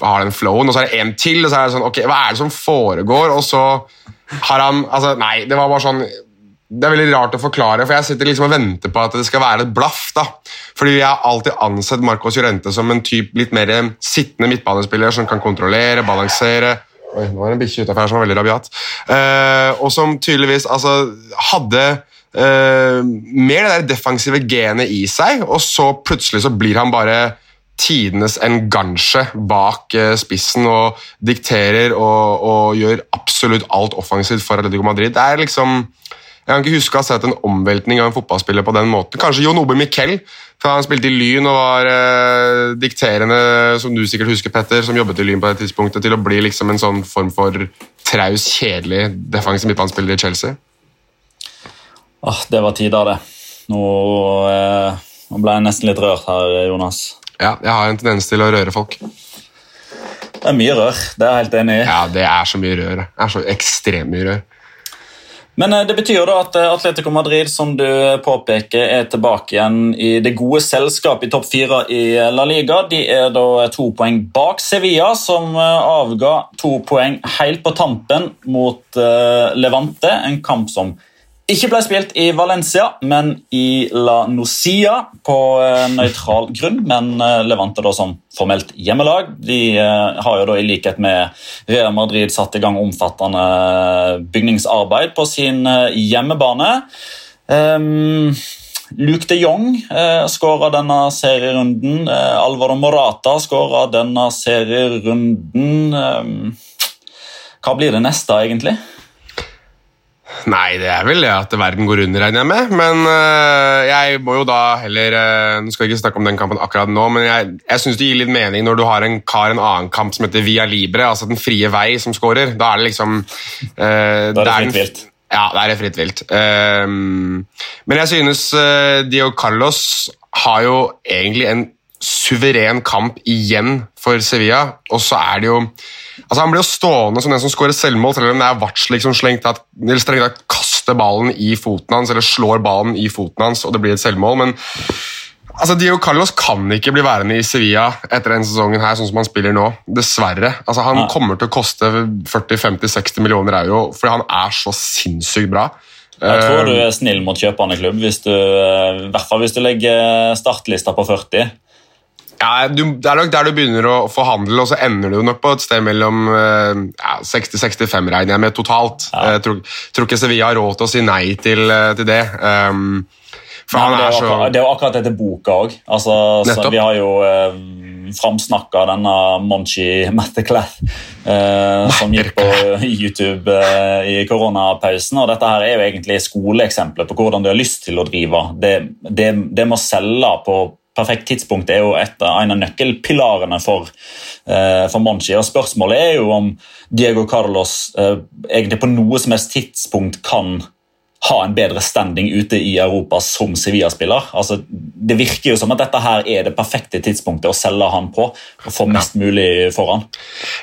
har den flowen. Og så er det en til, og så er det sånn ok, hva er det som foregår? Og så har han altså Nei, det var bare sånn det er veldig rart å forklare, for jeg sitter liksom og venter på at det skal være et blaff. da. Fordi jeg har alltid ansett Marcos Llorente som en typ litt mer sittende midtbanespiller som kan kontrollere, balansere Oi, nå er det en bikkje utafor her som var veldig rabiat. Uh, og som tydeligvis altså, hadde uh, mer det der defensive genet i seg, og så plutselig så blir han bare tidenes enganche bak uh, spissen og dikterer og, og, gjør absolutt alt offensivt for Atletico Madrid. Det er liksom jeg kan ikke huske å ha sett en omveltning av en fotballspiller på den måten. Kanskje Jon Obe Miquel, for han spilte i Lyn og var eh, dikterende, som du sikkert husker, Petter, som jobbet i Lyn på det tidspunktet, til å bli liksom en sånn form for traus, kjedelig defensiv midtbanespiller i Chelsea. Åh, det var tider, det. Nå, eh, nå ble jeg nesten litt rørt her, Jonas. Ja, jeg har en tendens til å røre folk. Det er mye rør, det er jeg helt enig i. Ja, det er så mye rør. Det er så ekstremt mye rør. Men eh, det betyr da at eh, Atletico Madrid som du påpeker, er tilbake igjen i det gode selskap i topp fire i La Liga. De er da to poeng bak Sevilla, som eh, avga to poeng helt på tampen mot Levante. En kamp som ikke ble spilt i Valencia, men i La Nocia på eh, nøytral grunn. Men eh, Levante da som formelt hjemmelag. De eh, har jo da i likhet med Real Madrid satt i gang omfattende bygningsarbeid på sin hjemmebane. Um, Luke de Jong eh, skåra denne serierunden. Eh, Alvaro Morata skåra denne serierunden. Eh, hva blir det neste, egentlig? Nei, det er vel at verden går under, regner jeg med. Men uh, jeg må jo da heller uh, Nå skal jeg ikke snakke om den kampen akkurat nå, men jeg, jeg syns det gir litt mening når du har en kar en annen kamp som heter Via Libre, altså Den frie vei, som scorer. Da er det liksom uh, Da er det fritt vilt. Ja, da er det fritt vilt. men jeg synes Dio Carlos har jo egentlig en suveren kamp igjen for Sevilla, og så er det jo Altså Han blir jo stående som den som skårer selvmål, selv om det er Vatslik som slengt at, eller strengt at kaster ballen i foten hans, eller slår ballen i foten hans, og det blir et selvmål. men Altså, Dio Carlos kan ikke bli værende i Sevilla etter denne sesongen her, sånn som han spiller nå. Dessverre. Altså, han kommer til å koste 40-50-60 millioner euro fordi han er så sinnssykt bra. Jeg tror du er snill mot kjøpende klubb, hvis du, eh, i hvert fall hvis du legger startlista på 40. Ja, du, Det er nok der du begynner å forhandle, og så ender du nok på et sted mellom eh, ja, 60-65, regner jeg med, totalt. Ja. Jeg tror, tror, ikke Sevilla har råd til å si nei til, eh, til det. Um, Nei, det, er akkurat, det er jo akkurat dette boka òg. Altså, vi har jo eh, framsnakka denne Monchi Matteclath eh, som gikk på YouTube eh, i koronapausen. og Dette her er jo egentlig skoleeksempler på hvordan du har lyst til å drive. Det, det, det må selge på perfekt tidspunkt er jo et, en av nøkkelpilarene for, uh, for Monchi. Og spørsmålet er jo om Diego Carlos uh, egentlig på noe som helst tidspunkt kan ha en bedre standing ute i Europa som Sevilla-spiller. Altså, det virker jo som at dette her er det perfekte tidspunktet å selge han på og få mest mulig foran.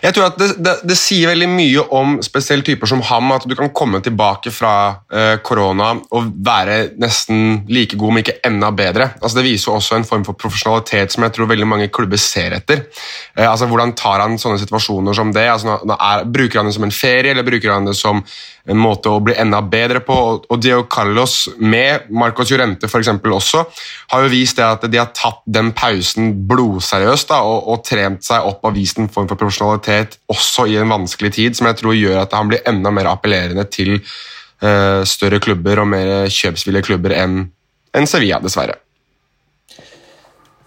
Jeg tror at det, det, det, sier veldig mye om spesielle typer som ham, at du kan komme tilbake fra uh, korona og være nesten like god, men ikke enda bedre. Altså, det viser jo også en form for profesjonalitet som jeg tror veldig mange klubber ser etter. Uh, altså, Hvordan tar han sånne situasjoner som det? Altså, er, bruker han det som en ferie, eller bruker han det som en måte å bli enda bedre på. Og Dio Carlos med Marcos Llorente for også har jo vist det at de har tatt den pausen blodseriøst da, og, og, trent seg opp og vist en form for profesjonalitet også i en vanskelig tid, som jeg tror gjør at han blir enda mer appellerende til uh, større klubber og mer kjøpsvillige klubber enn en Sevilla, dessverre.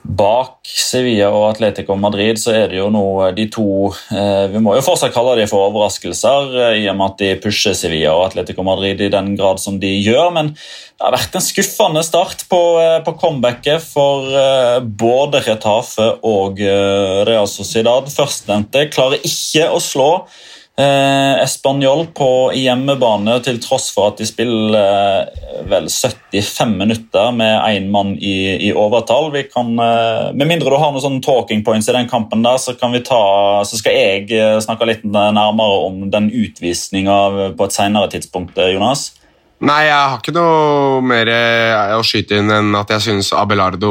Bak Sevilla og Atletico Madrid så er det jo nå de to eh, Vi må jo fortsatt kalle dem for overraskelser, eh, i og med at de pusher Sevilla og Atletico Madrid i den grad som de gjør. Men det har vært en skuffende start på, eh, på comebacket for både Retafe og Real Sociedad. Førstnevnte klarer ikke å slå Eh, Español på hjemmebane, til tross for at de spiller eh, vel 75 minutter med én mann i, i, overtall. Kan, eh, med mindre du har noen sånne talking points i den kampen, der, så, ta, så skal jeg eh, snakke litt nærmere om den utvisninga på et senere tidspunkt. Eh, Jonas. Nei, jeg har ikke noe mer eh, å skyte inn enn at jeg syns Abelardo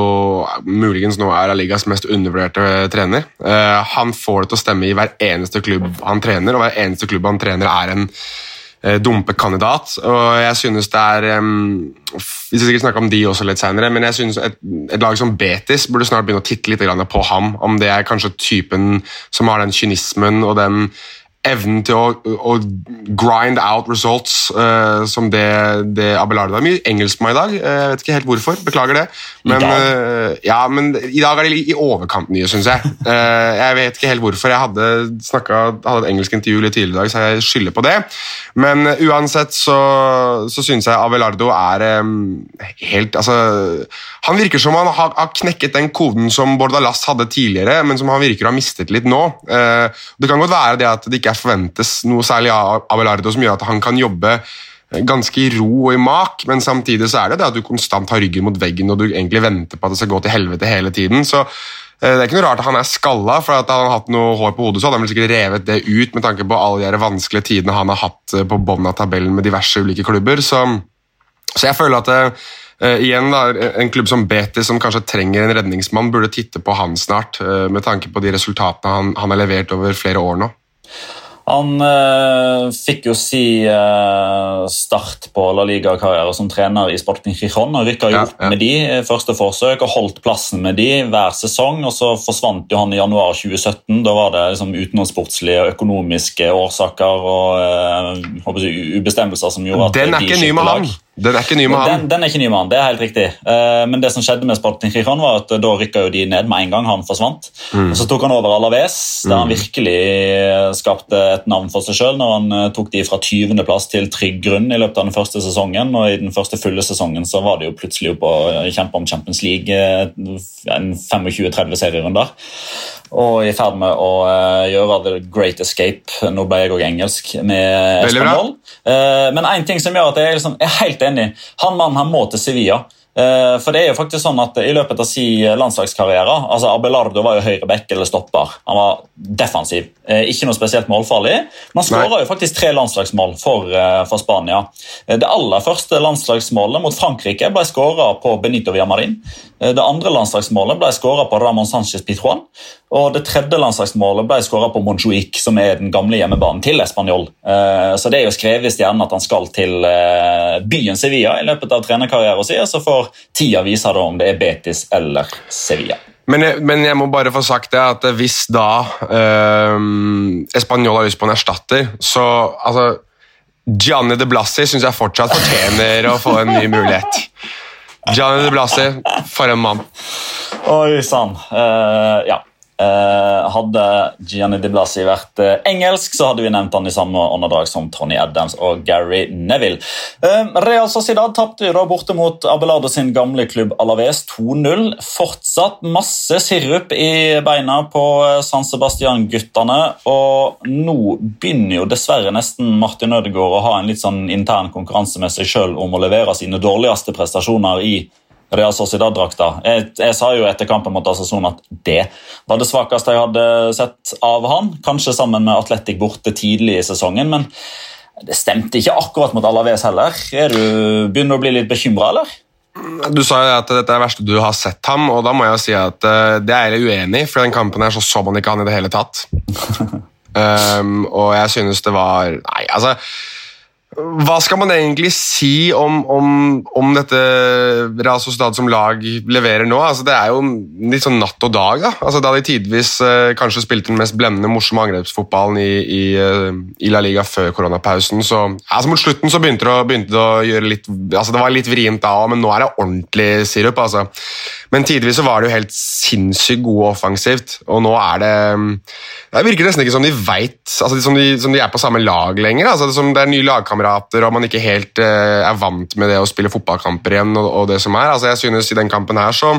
muligens nå er Ligas mest undervurderte trener. Uh, han får det til å stemme i hver eneste klubb han trener, og hver eneste klubb han trener er en eh, dumpekandidat. Og jeg synes det er Vi skal sikkert snakke om de også litt senere, men jeg synes et, et lag som Betis burde snart begynne å titte litt på ham. Om det er kanskje typen som har den kynismen og den evnen til å, å, grind out results uh, som det, det Abelardo er. Mye engelsk på meg i dag. Uh, jeg vet ikke helt hvorfor. Beklager det. Men, uh, ja, men i dag er det i overkant nye, syns jeg. jeg vet ikke helt hvorfor. Jeg hadde, snakket, hadde et engelsk intervju litt tidligere i dag, så jeg skylder på det. Men uansett så, så syns jeg Abelardo er um, helt Altså Han virker som han har, har, knekket den koden som Bordalas hadde tidligere, men som han virker å ha mistet litt nå. det kan godt være det at det ikke er forventes noe særlig av Abelardo som gjør at han kan jobbe ganske i ro og i mak, men samtidig så er det det at du konstant har ryggen mot veggen og du egentlig venter på at det skal gå til helvete hele tiden. så eh, det er ikke noe rart at han er skalla, for at han hatt noe hår på hodet, så hadde han vel sikkert revet det ut med tanke på alle de vanskelige tidene han har hatt eh, på bunnen av tabellen med diverse ulike klubber. Så, så jeg føler at det, igjen da, En klubb som Betis, som kanskje trenger en redningsmann, burde titte på han snart, med tanke på de resultatene han, han har levert over flere år nå. Han eh, fikk jo si eh, start på La Liga-karriere som trener i Sporting Gijon. og Rykka ja, opp ja. med de første forsøk og holdt plassen med de hver sesong. og Så forsvant jo han i januar 2017. Da var det liksom utenomsportslige og økonomiske årsaker og eh, ubestemmelser som gjorde at Den er ikke ny med han! Den er ikke ny med han. Den, den, er ikke ny med han, det er helt riktig. Uh, men det som skjedde med Spartan Gijon, var at da rykka de ned med en gang han forsvant. Mm. Og Så tok han over Alaves, der mm. han virkelig skapte et navn for seg sjøl når han tok de fra 20.-plass til trygg grunn i løpet av den første sesongen. Og i den første fulle sesongen så var det jo plutselig oppe og kjempe om Champions League, en 25-30 serierunder og i ferd med å gjøre The Great Escape. Nå ble jeg òg engelsk med Espanol. Men én ting som gjør at jeg liksom, er helt enig. Han mannen han må til Sevilla. Eh, for det er jo faktisk sånn at I løpet av sin landslagskarriere altså Abelardo var jo høyre back eller stopper. Han var defensiv. Eh, ikke noe spesielt målfarlig, men han skåra faktisk tre landslagsmål for, eh, for, Spania. Det aller første landslagsmålet mot Frankrike ble skåra på Benito Villamarin. Det andre landslagsmålet ble skåra på Ramón Sánchez Pitjuan. Og det tredje landslagsmålet ble skåra på Montjuic, som er den gamle hjemmebanen til Español. Så det er jo skrevet i stjernen at han skal til byen Sevilla i løpet av trenerkarrieren sin. Så får tida vise om det er Betis eller Sevilla. Men jeg, men jeg, må bare få sagt det at hvis da eh, Español har lyst på en erstatter, så altså, Gianni de Blassi syns jeg fortsatt fortjener å få en ny mulighet. Gianni de Blassi, for en mann. Oi sann. Uh, ja. Eh, hadde Gianni Di Blasi vært uh, engelsk, så hadde vi nevnt han i samme åndedrag som Tony Adams og Gary Neville. Uh, Real Sociedad tapte borte mot Abelardo sin gamle klubb Alaves 2-0. Fortsatt masse sirup i beina på San Sebastian-guttene. Og nå begynner jo dessverre nesten Martin Ødegaard å ha en litt sånn intern konkurranse med seg sjøl om å levere sine dårligste prestasjoner i Real Sociedad-drakta. Jeg, jeg, sa jo etter kampen mot Assasson at det var det svakeste jeg hadde sett av han. Kanskje sammen med Atletic borte tidlig i sesongen, men det stemte ikke akkurat mot Alaves heller. Er du, begynner du å bli litt bekymra, eller? Du sa jo at dette er det verste du har sett ham, og da må jeg si at uh, det er jeg uenig i, for den kampen her så så man ikke han i det hele tatt. um, og jeg synes det var Nei, altså hva skal man egentlig si om, om, om dette Real Sociedad som lag leverer nå? Altså, det er jo litt sånn natt og dag. Da altså, Da de tidvis uh, kanskje spilte den mest blendende, morsomme angrepsfotballen i, i, uh, i, La Liga før koronapausen, så altså, Mot slutten så begynte det, å, begynte det å gjøre litt altså, Det var litt vrient da òg, men nå er det ordentlig sirup. altså. Men tidvis så var det jo helt sinnssykt gode offensivt, og nå er det Det virker nesten ikke som de veit altså, som, som, de er på samme lag lenger. altså som Det er nye lagkamerater, og man ikke helt uh, er vant med det å spille fotballkamper igjen. og, og det som er. altså Jeg synes i den kampen her så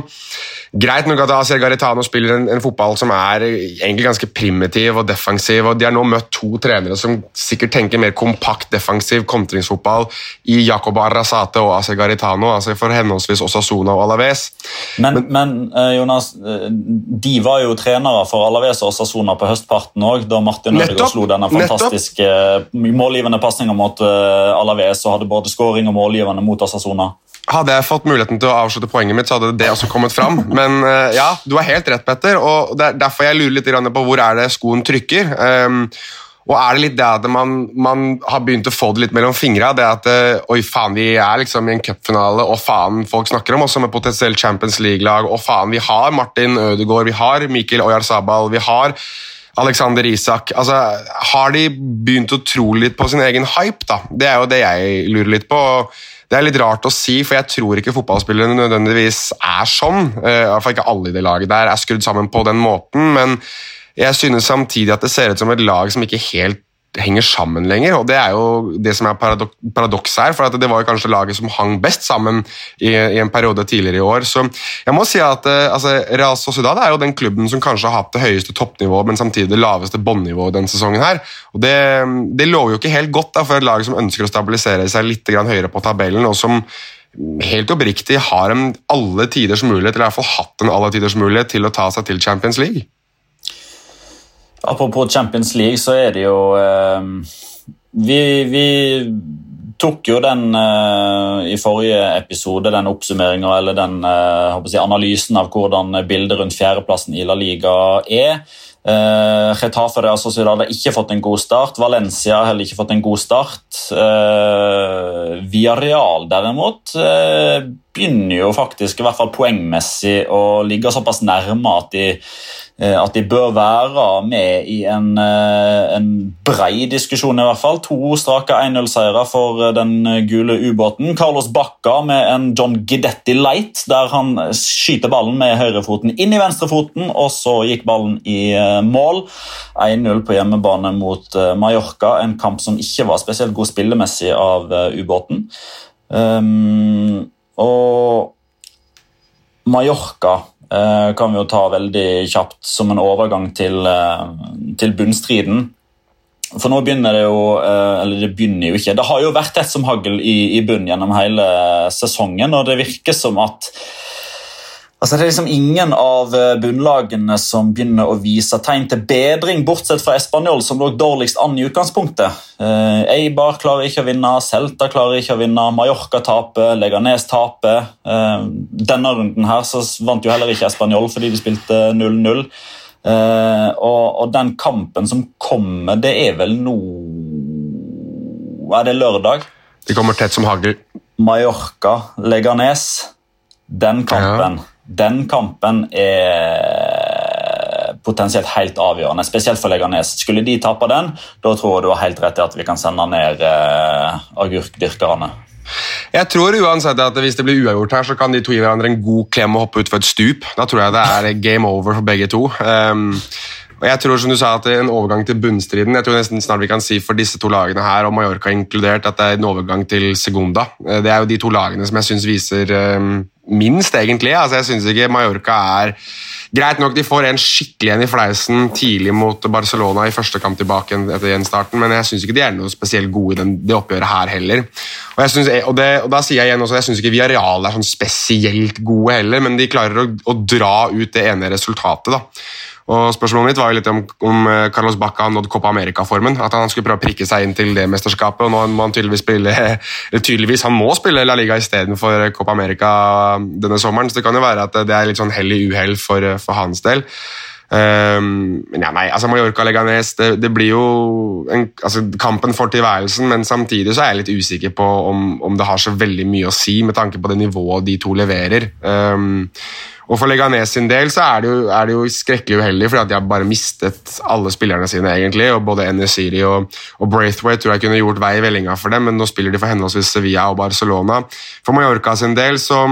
Greit nok at Asier Garitano spiller en, en, fotball som er egentlig ganske primitiv og defensiv. og De har nå møtt to trenere som sikkert tenker mer kompakt defensiv kontringsfotball i Jacob Arrazate og Asier Garitano, altså for henholdsvis Osasuna og Alaves. Men, men, men uh, Jonas, uh, de var jo trenere for Alaves og Osasuna på høstparten òg, da Martin Ødegaard slo denne fantastiske nettopp. målgivende pasninga mot Alaves og hadde både skåring og målgivende mot Asasona. Hadde jeg fått muligheten til å avslutte poenget mitt, så hadde det også kommet fram. Men uh, ja, du har helt rett, Petter, og det er derfor jeg lurer litt på hvor er det skoen trykker. Um, Og er det litt det at man, man har begynt å få det litt mellom fingra? Det at eh, oi faen, vi er liksom i en cupfinale, og faen, folk snakker om oss som et potensielt Champions League-lag, og faen, vi har Martin Ødegaard, vi har Mikkel Oyarzabal, vi har Alexander Isak. Altså, har de begynt å tro litt på sin egen hype, da? Det er jo det jeg lurer litt på. Det er litt rart å si, for jeg tror ikke fotballspillere nødvendigvis er sånn. Eh, I hvert fall ikke alle i det laget der er skrudd sammen på den måten. men jeg synes samtidig at det ser ut som et lag som ikke helt henger sammen lenger. og Det er jo det som er paradok paradokset her. for Det var jo kanskje laget som hang best sammen i, i en periode tidligere i år. Så jeg må si at uh, altså, Real Sociedad er jo den klubben som kanskje har hatt det høyeste toppnivået, men samtidig det laveste båndnivået denne sesongen. her. Og Det, det lover jo ikke helt godt da, for et lag som ønsker å stabilisere seg litt høyere på tabellen, og som helt oppriktig har en alle tiders mulighet, eller i hvert fall hatt en alle tiders mulighet til å ta seg til Champions League. Apropos Champions League, så er det jo eh, vi, vi, tok jo den eh, i forrige episode, den oppsummeringa eller den eh, jeg, analysen av hvordan bildet rundt fjerdeplassen i La Liga er. Uh, Getafe Real Sociedad har ikke fått en god start. Valencia har heller ikke fått en god start. Uh, real derimot uh, begynner jo faktisk, i hvert fall poengmessig, å ligge såpass nærme at de Eh, at de bør være med i en, eh, en brei diskusjon, i hvert fall. To strake 1-0-seire for eh, den gule ubåten. Carlos Bacca med en John Gidetti light, der han skyter ballen med høyrefoten inn i venstrefoten, og så gikk ballen i mål. 1-0 på hjemmebane mot Mallorca, en kamp som ikke var spesielt god spillemessig av ubåten. Um, og Mallorca Eh, kan vi jo ta veldig kjapt som en overgang til, eh, til bunnstriden. For nå begynner det jo eh, Eller det begynner jo ikke. Det har jo vært tett som hagl i, i bunn gjennom hele sesongen, og det virker som at Altså, det er liksom ingen av eh, bunnlagene som begynner å vise tegn til bedring, bortsett fra Español, som lå dårligst an i utgangspunktet. Eh, Eibar klarer ikke å vinne, Celta klarer ikke å vinne, Mallorca taper, Leganes taper. Eh, denne runden her så vant jo heller ikke Español fordi de spilte 0-0. Eh, og, og, den kampen som kommer, det er vel nå Er det lørdag? De kommer tett som hagl. Mallorca, Leganes. Den kampen. Ja den kampen er potensielt helt avgjørende, spesielt for Leganes. Skulle de tape den, da tror jeg du har helt rett i at vi kan sende ned eh, agurkdyrkerne. Jeg tror uansett at Hvis det blir uavgjort her, så kan de to gi hverandre en god klem og hoppe utfor et stup. Da tror jeg det er game over for begge to. Um, og jeg tror som du sa at det er En overgang til bunnstriden jeg tror nesten snart vi kan si for disse to lagene her, og Mallorca inkludert, at det er en overgang til Segunda. Eh, det er jo de to lagene som jeg syns viser um, minst, egentlig. Altså, jeg syns ikke Mallorca er Greit nok de får en skikkelig en i fleisen tidlig mot Barcelona i første kamp tilbake etter gjenstarten, men jeg syns ikke de er noe spesielt gode i det oppgjøret her heller. Og, synes, og, det, og Da sier jeg igjen også, jeg syns ikke Viareal er sånn spesielt gode heller, men de klarer å, å dra ut det ene resultatet. da. Og Spørsmålet mitt var jo litt om, om eh, Carlos Bacca har nådd Copa America-formen. At han skulle prøve å prikke seg inn til det mesterskapet. og nå må Han tydeligvis spille tydeligvis han må spille La Liga istedenfor Copa America denne sommeren. Så det kan jo være at det er litt sånn hell i uhell for, for, hans del. Um, men ja, nei, altså Mallorca Leganes det, det blir jo en, altså kampen for tilværelsen, men samtidig så er jeg litt usikker på om, om, det har så veldig mye å si med tanke på det nivået de to leverer. Um, og For Leganes sin del så er det jo, er det jo skrekkelig uheldig, fordi at de har bare mistet alle spillerne sine. egentlig, og Både Enesiri og, og Braithwaite tror jeg kunne gjort vei i vellinga for dem, men nå spiller de for henholdsvis Sevilla og Barcelona. For Mallorca sin del så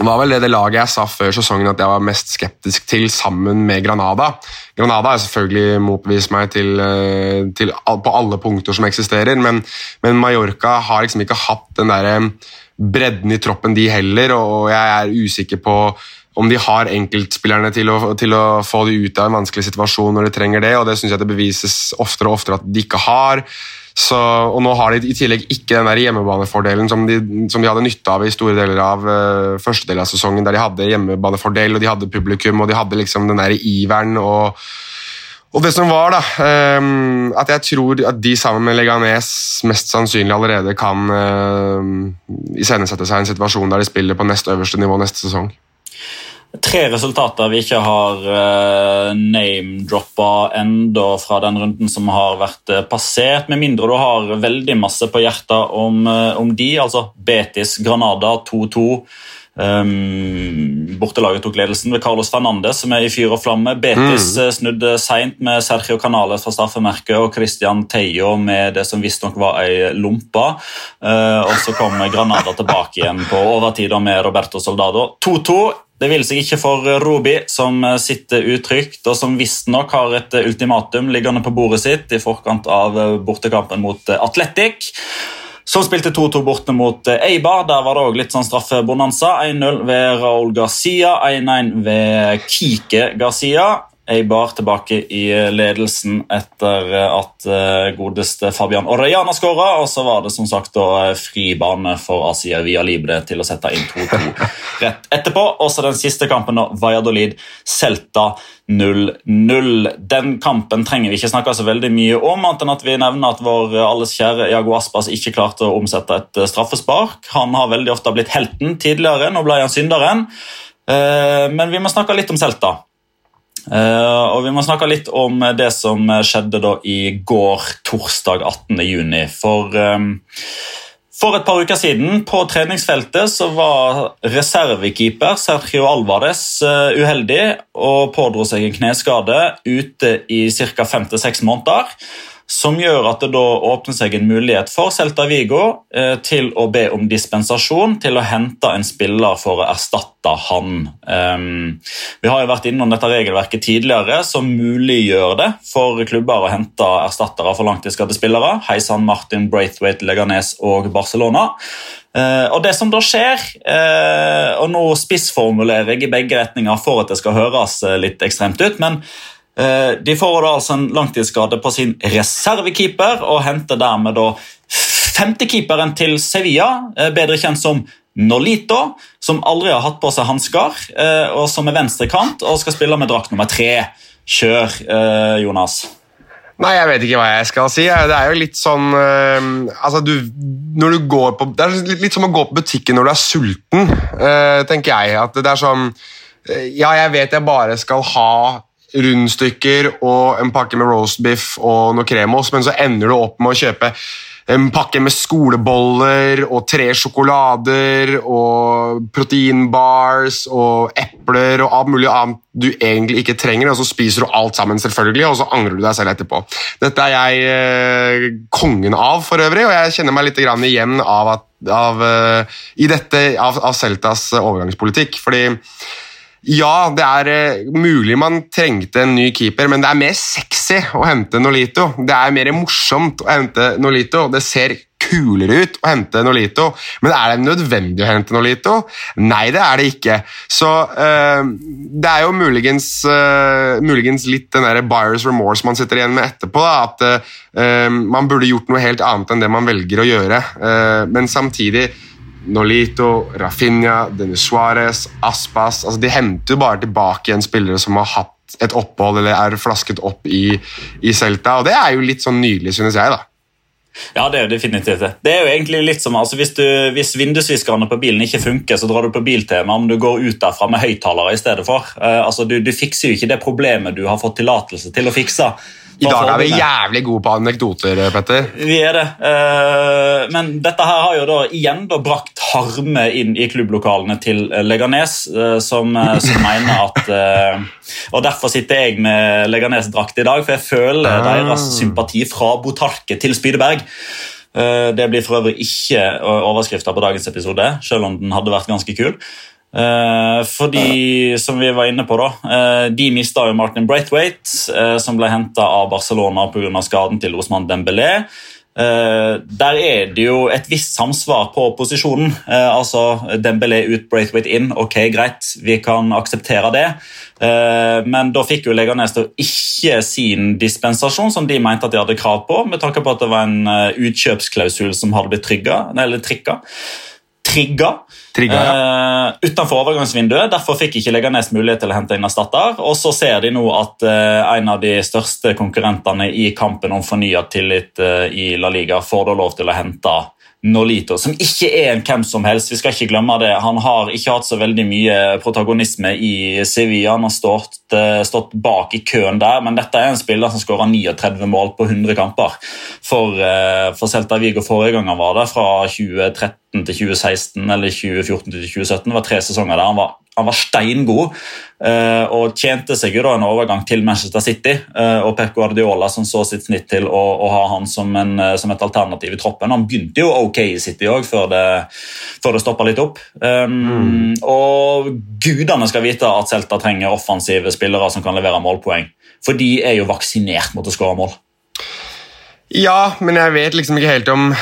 var vel det det laget jeg sa før sesongen at jeg var mest skeptisk til, sammen med Granada. Granada har selvfølgelig motbevist meg til, eh, til, på alle punkter som eksisterer, men, men Mallorca har liksom ikke hatt den der bredden i troppen, de heller, og jeg er usikker på om de har enkeltspillerne til å, til å, få de ut av en vanskelig situasjon når de trenger det, og det syns jeg det bevises oftere og oftere at de ikke har. Så, og Nå har de i tillegg ikke den der hjemmebanefordelen som de, som de hadde nytte av i store deler av uh, første del av sesongen, der de hadde hjemmebanefordel og de hadde publikum og de hadde liksom den der iveren og og det som var, da, um, at jeg tror at de sammen med Leganes mest sannsynlig allerede kan uh, iscenesette seg en situasjon der de spiller på nest øverste nivå neste sesong. Tre resultater vi ikke har uh, name-droppa enda fra den runden som har vært uh, passert, med mindre du har veldig masse på hjertet om, uh, om de. Altså Betis Granada 2-2. Um, bortelaget tok ledelsen ved Carlos Fernandes, som er i fyr og flamme. Betis mm. snudde seint med Sergio Canales fra straffemerket og Christian Teio med det som visstnok var ei lompe. og så kom Granada tilbake igjen på overtid med Roberto Soldado. 2-2. Det vil seg ikke for Robi, som sitter utrygt, og som visstnok har et ultimatum liggende på bordet sitt i forkant av bortekampen mot Atletic. Som spilte 2-2 borte mot Eibar. Der var det òg litt sånn straffebonanza. 1-0 ved Raúl Garcia, 1-1 ved Kike Garcia. Eibar tilbake i ledelsen etter at eh, godeste Fabian Orellana skåra. Og så var det som sagt da fri bane for Asia Via Libre til å sette inn 2-2 rett etterpå. Og så den siste kampen, da, Valladolid Celta 0-0. Den kampen trenger vi ikke snakke så veldig mye om, annet enn at vi nevner at vår alles kjære Jago Aspas ikke klarte å omsette et straffespark. Han har veldig ofte blitt helten tidligere, nå ble han synderen. Eh, men vi må snakke litt om Celta. Uh, og Vi må snakke litt om det som skjedde da i går, torsdag 18.6. For, um, for et par uker siden, på treningsfeltet, så var reservekeeper Sergio Alvarez uh, uheldig og pådro seg en kneskade ute i ca. fem til seks måneder som gjør at det da åpner seg en mulighet for Celta Vigo eh, til å be om dispensasjon til å hente en spiller for å erstatte han. Um, vi har jo vært innom dette regelverket tidligere, som muliggjør det for klubber å hente erstattere for langtidsskadde spillere. Heisan Martin, Braithwaite, Leganes og Barcelona. Uh, og det som da skjer, uh, og nå spissformulerer jeg i begge retninger for at det skal høres litt ekstremt ut, men Eh, de får altså en langtidsskade på sin reservekeeper og henter dermed da femtekeeperen til Sevilla, eh, bedre kjent som Nolito, som aldri har hatt på seg hansker, eh, og som er venstrekant og skal spille med drakt nummer tre. Kjør, Jonas. Nei, jeg vet ikke hva jeg skal si. Det er jo litt sånn altså du, når du går på, Det er litt, litt, som å gå på butikken når du er sulten, tenker jeg. At det er sånn Ja, jeg vet jeg bare skal ha rundstykker og en pakke med roastbiff og noe kremos, men så ender du opp med å kjøpe en pakke med skoleboller og tre sjokolader og proteinbars og epler og alt mulig annet du egentlig ikke trenger, og så spiser du alt sammen, selvfølgelig, og så angrer du deg selv etterpå. Dette er jeg eh, kongen av, for øvrig, og jeg kjenner meg litt igjen av, at, av, uh, i dette av, av Celtas overgangspolitikk. fordi ja, det er uh, mulig man trengte en ny keeper, men det er mer sexy å hente Nolito. Det er mer morsomt å hente Nolito. Det ser kulere ut å hente Nolito, men er det nødvendig å hente Nolito? Nei, det er det ikke. Så uh, det er jo muligens, uh, muligens litt den der buyers remorse man sitter igjen med etterpå. Da, at man burde gjort noe helt annet enn det man velger å gjøre, men samtidig Nolito, Rafinha, Denis Suárez, Aspas altså De henter jo bare tilbake igjen spillere som har hatt et opphold eller er flasket opp i, i Celta. og Det er jo litt sånn nydelig, synes jeg. da. Ja, det er jo definitivt det. Det er jo egentlig litt som, altså Hvis, hvis vindusviskerne på bilen ikke funker, så drar du på Biltema, om du går ut derfra med høyttalere i stedet for. Uh, altså du, du, fikser jo ikke det problemet du har fått tillatelse til å fikse. I dag er vi jævlig gode på anekdoter, Petter. Vi er det. Eh, men dette her har jo da igjen da brakt harme inn i klubblokalene til Leganes, eh, som, eh, som mener at Og derfor sitter jeg med Leganes-drakt i dag, for jeg føler ah. deres sympati fra Botarque til Spydeberg. Det blir for øvrig ikke overskrifta på dagens episode, selv om den hadde vært ganske kul. Eh, fordi, som vi var inne på, da, eh, de mista jo Martin Braithwaite, eh, som ble henta av Barcelona pga. skaden til Osman Dembélé. Eh, der er det jo et visst samsvar på posisjonen. Eh, altså Dembélé ut, Braithwaite inn. Ok, greit, vi kan akseptere det. Eh, men da fikk jo Leganes ikke sin dispensasjon, som de mente at de hadde krav på, med tanke på at det var en utkjøpsklausul som hadde blitt trigga, eller trikka trigga, trigga ja. uh, utenfor overgangsvinduet. Derfor fikk ikke Leganes mulighet til å hente inn erstatter. Og så ser de nå at uh, en av de største konkurrentene i kampen om fornya tillit uh, i La Liga får da lov til å hente Nolito, som ikke er en hvem som helst. Vi skal ikke glemme det. Han har ikke hatt så veldig mye protagonisme i Sevilla. Han har stått, stått bak i køen der, men dette er en spiller som skåra 39 mål på 100 kamper for, for Celta Vigo forrige gang han var der, fra 2013 til 2016 eller 2014 til 2017. Det var tre sesonger der han var han var steingod uh, og tjente seg jo da en overgang til Manchester City. Uh, og Pep Guardiola som så sitt snitt til å, å ha han som, en, uh, som, et alternativ i troppen. Han begynte jo ok i City òg, før det, før det stoppa litt opp. Um, mm. Og gudene skal vite at Celta trenger offensive spillere som kan levere målpoeng. For de er jo vaksinert mot å skåre mål. Ja, men jeg vet liksom ikke helt om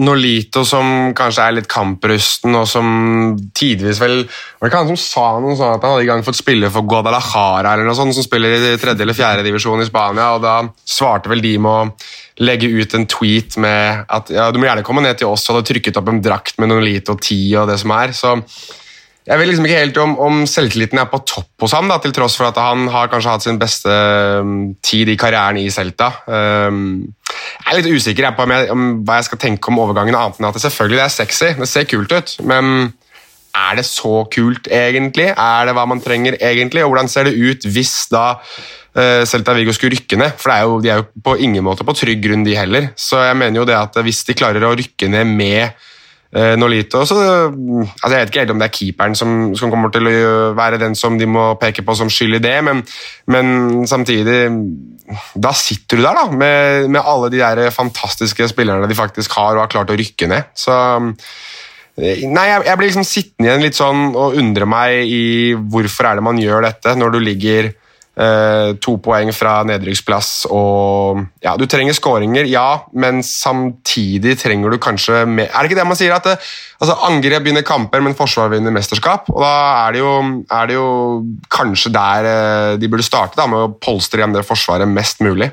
Nolito som kanskje er litt kamprusten, og som tidvis vel Var det ikke han som sa noe sånn at han hadde i gang fått spille for Guadalajara, eller noe sånt, som spiller i tredje eller fjerde divisjon i Spania, og da svarte vel de med å legge ut en tweet med at ja, du må gjerne komme ned til oss, og hadde trykket opp en drakt med Nolito 10 og det som er. så jeg vet liksom ikke helt om, om, selvtilliten er på topp hos ham, da, til tross for at han har kanskje hatt sin beste um, tid i karrieren i Celta. Um, jeg er litt usikker på om, jeg, om hva jeg skal tenke om overgangen, annet enn at det selvfølgelig det er sexy, det ser kult ut, men er det så kult egentlig? Er det hva man trenger egentlig? Og hvordan ser det ut hvis da uh, Celta Vigo skulle rykke ned? For er jo, de er jo på ingen måte på trygg grunn, de heller. Så jeg mener jo det at hvis de klarer å rykke ned med Nolito. Så, altså jeg vet ikke helt om det er keeperen som, som, kommer til å være den som de må peke på som skyld i det, men, men samtidig Da sitter du der da, med, med, alle de der fantastiske spillerne de faktisk har og har klart å rykke ned. Så eh, Nei, jeg, jeg blir liksom sittende igjen litt sånn og undre meg i hvorfor er det man gjør dette, når du ligger Uh, to poeng fra nedrykksplass og Ja, du trenger skåringer, ja, men samtidig trenger du kanskje mer Er det ikke det man sier? At det, altså, angrep begynner kamper, men forsvar vinner mesterskap? Og da er det jo, er det jo kanskje der uh, de burde starte, da, med å polstre igjen det forsvaret mest mulig.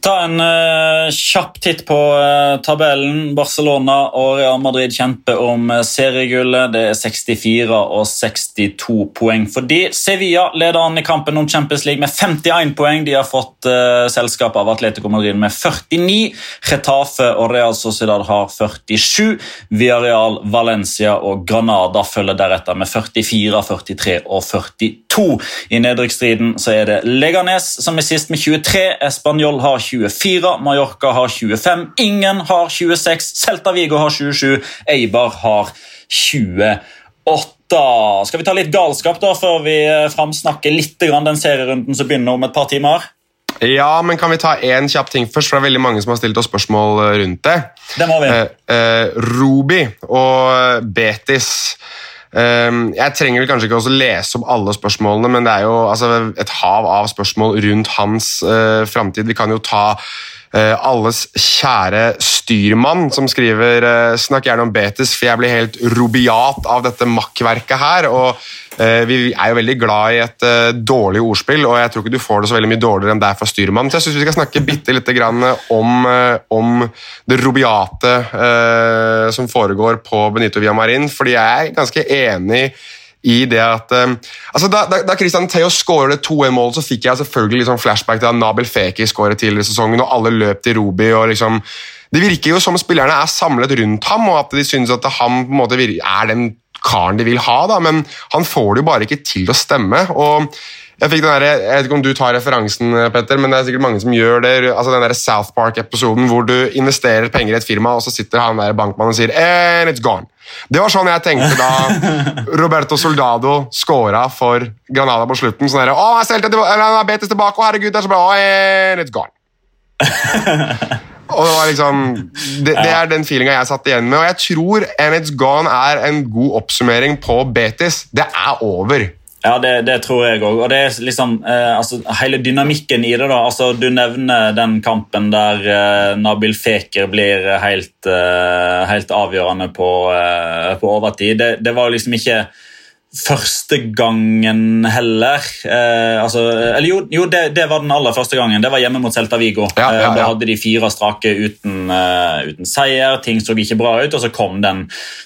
Ta en uh, kjapp titt på uh, tabellen. Barcelona og Real Madrid kjemper om uh, seriegullet. Det er 64 og 62 poeng for de. Sevilla leder an i kampen om Champions League med 51 poeng. De har fått selskap av Atletico Madrid med 49. Retafe og Real Sociedad har 47. Villarreal, Valencia og Granada følger deretter med 44, 43 og 42. I nedrykksstriden er det Leganes som er sist med 23. Español har 20. 24, Mallorca har 25, Ingen har 26, Celta Vigo har 27, Eibar har 28. Skal vi ta litt galskap da, før vi eh, framsnakker litt den serierunden som begynner om et par timer? Ja, men kan vi ta én kjapp ting først? For det er veldig mange som har stilt oss spørsmål eh, rundt det. Det må vi. Eh, eh, Ruby og Betis jeg trenger vel kanskje ikke også lese opp alle spørsmålene, men det er jo altså, et hav av spørsmål rundt hans uh, framtid. Vi kan jo ta alles kjære styrmann, som skriver uh, Snakk gjerne om Betes, for jeg blir helt robiat av dette makkverket her. og Eh, vi er jo veldig glad i et dårlig ordspill, og jeg tror ikke du får det så veldig mye dårligere enn det er fra styrmannen. Så jeg syns vi skal snakke bitte litt om, uh, om det robiate uh, som foregår på Benito Villamarin, fordi jeg er ganske enig i det at altså Da, Christian Theo skåret 2-1-målet, så fikk jeg selvfølgelig liksom flashback til da Nabel Feki skåret tidligere i sesongen, og alle løp til Robi. og liksom det virker jo som spillerne er samlet rundt ham, og at de synes at han på en måte er den karen de vil ha, da, men han får det jo bare ikke til å stemme. og jeg, fikk den der, jeg vet ikke om du tar referansen, Petter, men det er sikkert mange som gjør det. altså Den der South Park-episoden hvor du investerer penger i et firma, og så sitter han der bankmannen og sier And it's gone. Det var sånn jeg tenkte da Roberto Soldado scora for Granada på slutten. sånn der, å, jeg stelte, han er betes tilbake, å herregud, det er så bra, and it's gone. Og det, var liksom, det, det er den feelinga jeg satt igjen med. Og jeg tror And It's Gone er en god oppsummering på Betis. Det er over. Ja, det, det tror jeg òg. Og det er liksom eh, altså, hele dynamikken i det. da, altså Du nevner den kampen der eh, Nabil Feker blir helt, eh, helt avgjørende på, eh, på overtid. Det, det, var liksom ikke første gangen heller. Eh, altså, eller jo, jo det, det, var den aller første gangen. Det var hjemme mot Celta Vigo. Ja, ja, ja. Da hadde de fire strake uten, uh, uten, seier. Ting så ikke bra ut, og så kom den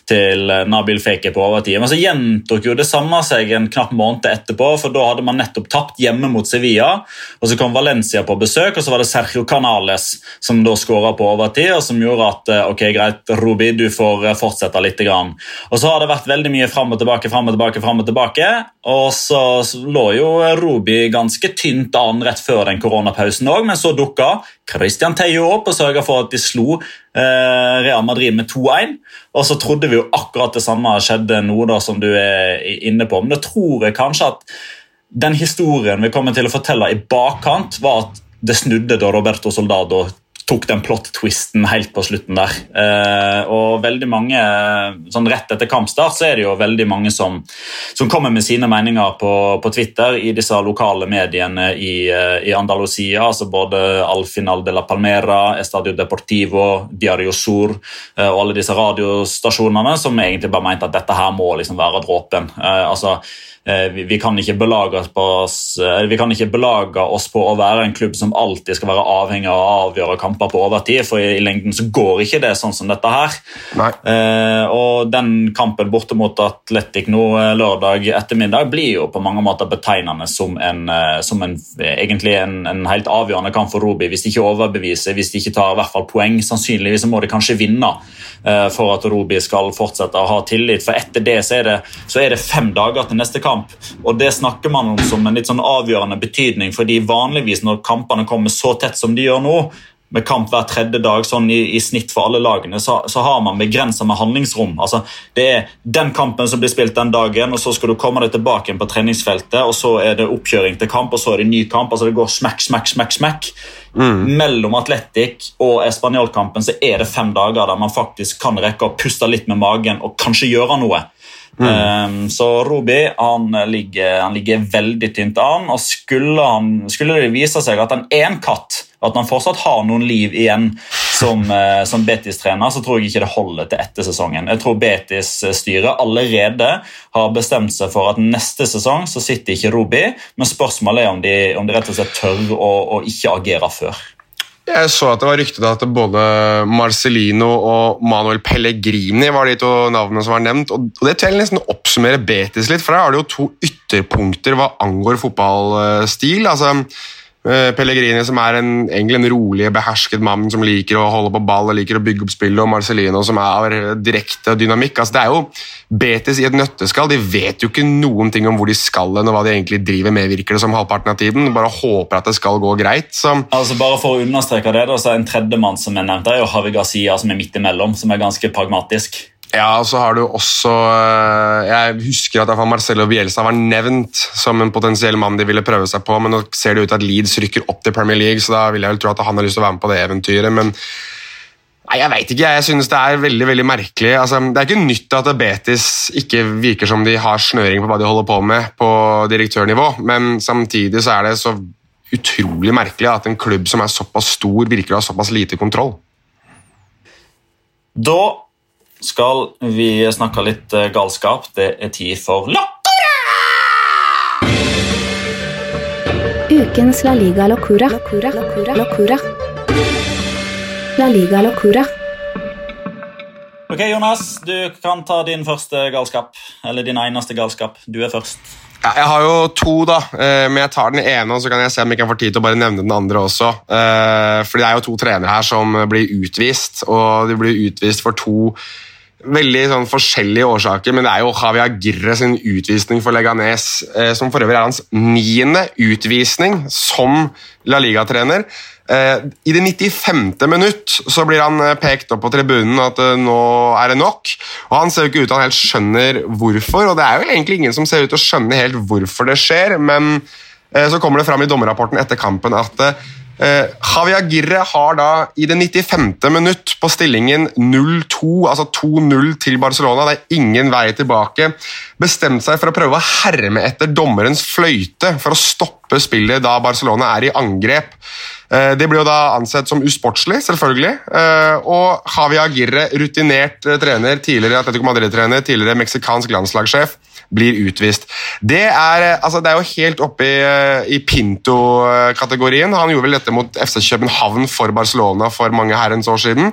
til Nabil Feke på overtid. Men så gjentok jo det samme seg en knapp måned etterpå, for da hadde man nettopp tapt hjemme mot Sevilla. og Så kom Valencia på besøk, og så var det Sergio Canales som da skåra på overtid, og som gjorde at ok, greit, Rubi, du får fortsette litt. Grann. Og så har det vært veldig mye fram og tilbake, fram og tilbake tilbake, fram og tilbake. Og så lå jo Roby ganske tynt an rett før den koronapausen òg, men så dukka Christian Teio opp og sørga for at de slo eh, Real Madrid med 2-1. Og så trodde vi jo akkurat det samme skjedde nå, da, som du er inne på. Men da tror jeg kanskje at den historien vi kommer til å fortelle i bakkant, var at det snudde da Roberto Soldado tok den plot-twisten helt på slutten der. Eh, og veldig mange, sånn Rett etter kampstart så er det jo veldig mange som, som kommer med sine meninger på, på, Twitter i disse lokale mediene i, eh, i Andalusia. altså Både Alfinal de la Palmera, Estadio Deportivo, Diario Sur eh, og alle disse radiostasjonene som egentlig bare mente at dette her må liksom være dråpen. Eh, altså Eh, vi kan, oss, eh, vi kan ikke belage oss på å være en klubb som alltid skal være avhengig av å avgjøre kamper på overtid, for i, lengden så går ikke det sånn som dette her. Eh, og den kampen borte mot Atletic nå lørdag ettermiddag blir jo på mange måter betegnende som en, som en egentlig en, en, helt avgjørende kamp for Robi. Hvis de ikke overbeviser, hvis de ikke tar i hvert fall poeng, sannsynligvis så må de kanskje vinne for at Robi skal fortsette å ha tillit. For etter det så er det, så er det fem dager til neste kamp kamp. Og Det snakker man om som en litt sånn avgjørende betydning, fordi vanligvis når kampene kommer så tett som de gjør nå, med kamp hver tredje dag sånn i, i snitt for alle lagene, så, så har man begrensa med handlingsrom. Altså, det er den kampen som blir spilt den dagen, og så skal du komme deg tilbake igjen på treningsfeltet, og så er det oppkjøring til kamp, og så er det ny kamp. altså Det går smekk, smekk, smekk, smekk. Mm. Mellom Atletic og Español-kampen så er det fem dager der man faktisk kan rekke å puste litt med magen og kanskje gjøre noe. Mm. Um, så Roby han ligger, han ligger, veldig tynt an. og skulle, han, skulle, det vise seg at han er en katt, at han fortsatt har noen liv igjen som, uh, som Betis-trener, så tror jeg ikke det holder til etter sesongen. Jeg tror Betis-styret allerede har bestemt seg for at neste sesong så sitter ikke Roby, men spørsmålet er om de, om de rett og slett tør å, å ikke agere før. Jeg så at det var ryktet at både Marcellino og Manuel Pellegrini var de to navnene som var nevnt. og Det til nesten oppsummere Betis litt, for der har det jo to ytterpunkter hva angår fotballstil. altså Pellegrini, som er en, egentlig en rolig, behersket mann som liker å holde på ball og liker å bygge opp spillet, og Marcellino, som er direkte dynamikk. Altså, det er jo Betis i et nøtteskall. De vet jo ikke noen ting om hvor de skal hen, og hva de egentlig driver med, virker det som halvparten av tiden. Bare håper at det skal gå greit. Så. Altså, bare For å understreke det, da, så er en tredjemann som er nevnt, er jo Havi Garcia, som er midt imellom, som er ganske pragmatisk. Ja, og så har du også eh, Jeg husker at Marcelo Bielsa var nevnt som en potensiell mann de ville prøve seg på, men nå ser det ut til at Leeds rykker opp til Premier League, så da vil jeg vel tro at han har lyst til å være med på det eventyret. men Nei, Jeg vet ikke. Jeg synes det er veldig veldig merkelig. Altså, det er ikke nytt at Betis ikke virker som de har snøring på hva de holder på med på direktørnivå, men samtidig så er det så utrolig merkelig at en klubb som er såpass stor, virker å ha såpass lite kontroll. Da skal vi snakke litt eh, galskap. Det er tid for Locura! Ukens La Liga Locura. Locura. Locura. Locura. La Liga Locura. Ok, Jonas, du kan ta din første galskap. Eller din eneste galskap. Du er først. Ja, jeg har jo to, da, eh, men jeg tar den ene og så kan jeg se om jeg kan få tid til å bare nevne den andre også. Eh, for det er jo to trenere her som blir utvist, og de blir utvist for to veldig sånn, forskjellige årsaker, men det er jo Javi Agirre sin utvisning for Leganes, eh, som for øvrig er hans niende utvisning som La Liga-trener. Eh, I det 95. minutt så blir han eh, pekt opp på tribunen at nå er det nok. og Han ser jo ikke ut til han helt skjønner hvorfor, og det er jo egentlig ingen som ser ut til å skjønne helt hvorfor det skjer, men så kommer det fram i dommerrapporten etter kampen at eh, Javia Agirre har da i det 95. minutt på stillingen 0-2, altså 2-0 til Barcelona, det er ingen vei tilbake, bestemt seg for å prøve å herme etter dommerens fløyte for å stoppe stoppe spillet da Barcelona er i angrep. Eh, det blir jo da ansett som usportslig, selvfølgelig. Eh, og Javi Agirre, rutinert eh, trener, tidligere Atletico Madrid-trener, tidligere meksikansk landslagssjef, blir utvist. Det er, altså, det er jo helt oppe i, i Pinto-kategorien. Han gjorde vel dette mot FC København for Barcelona for mange herrens år siden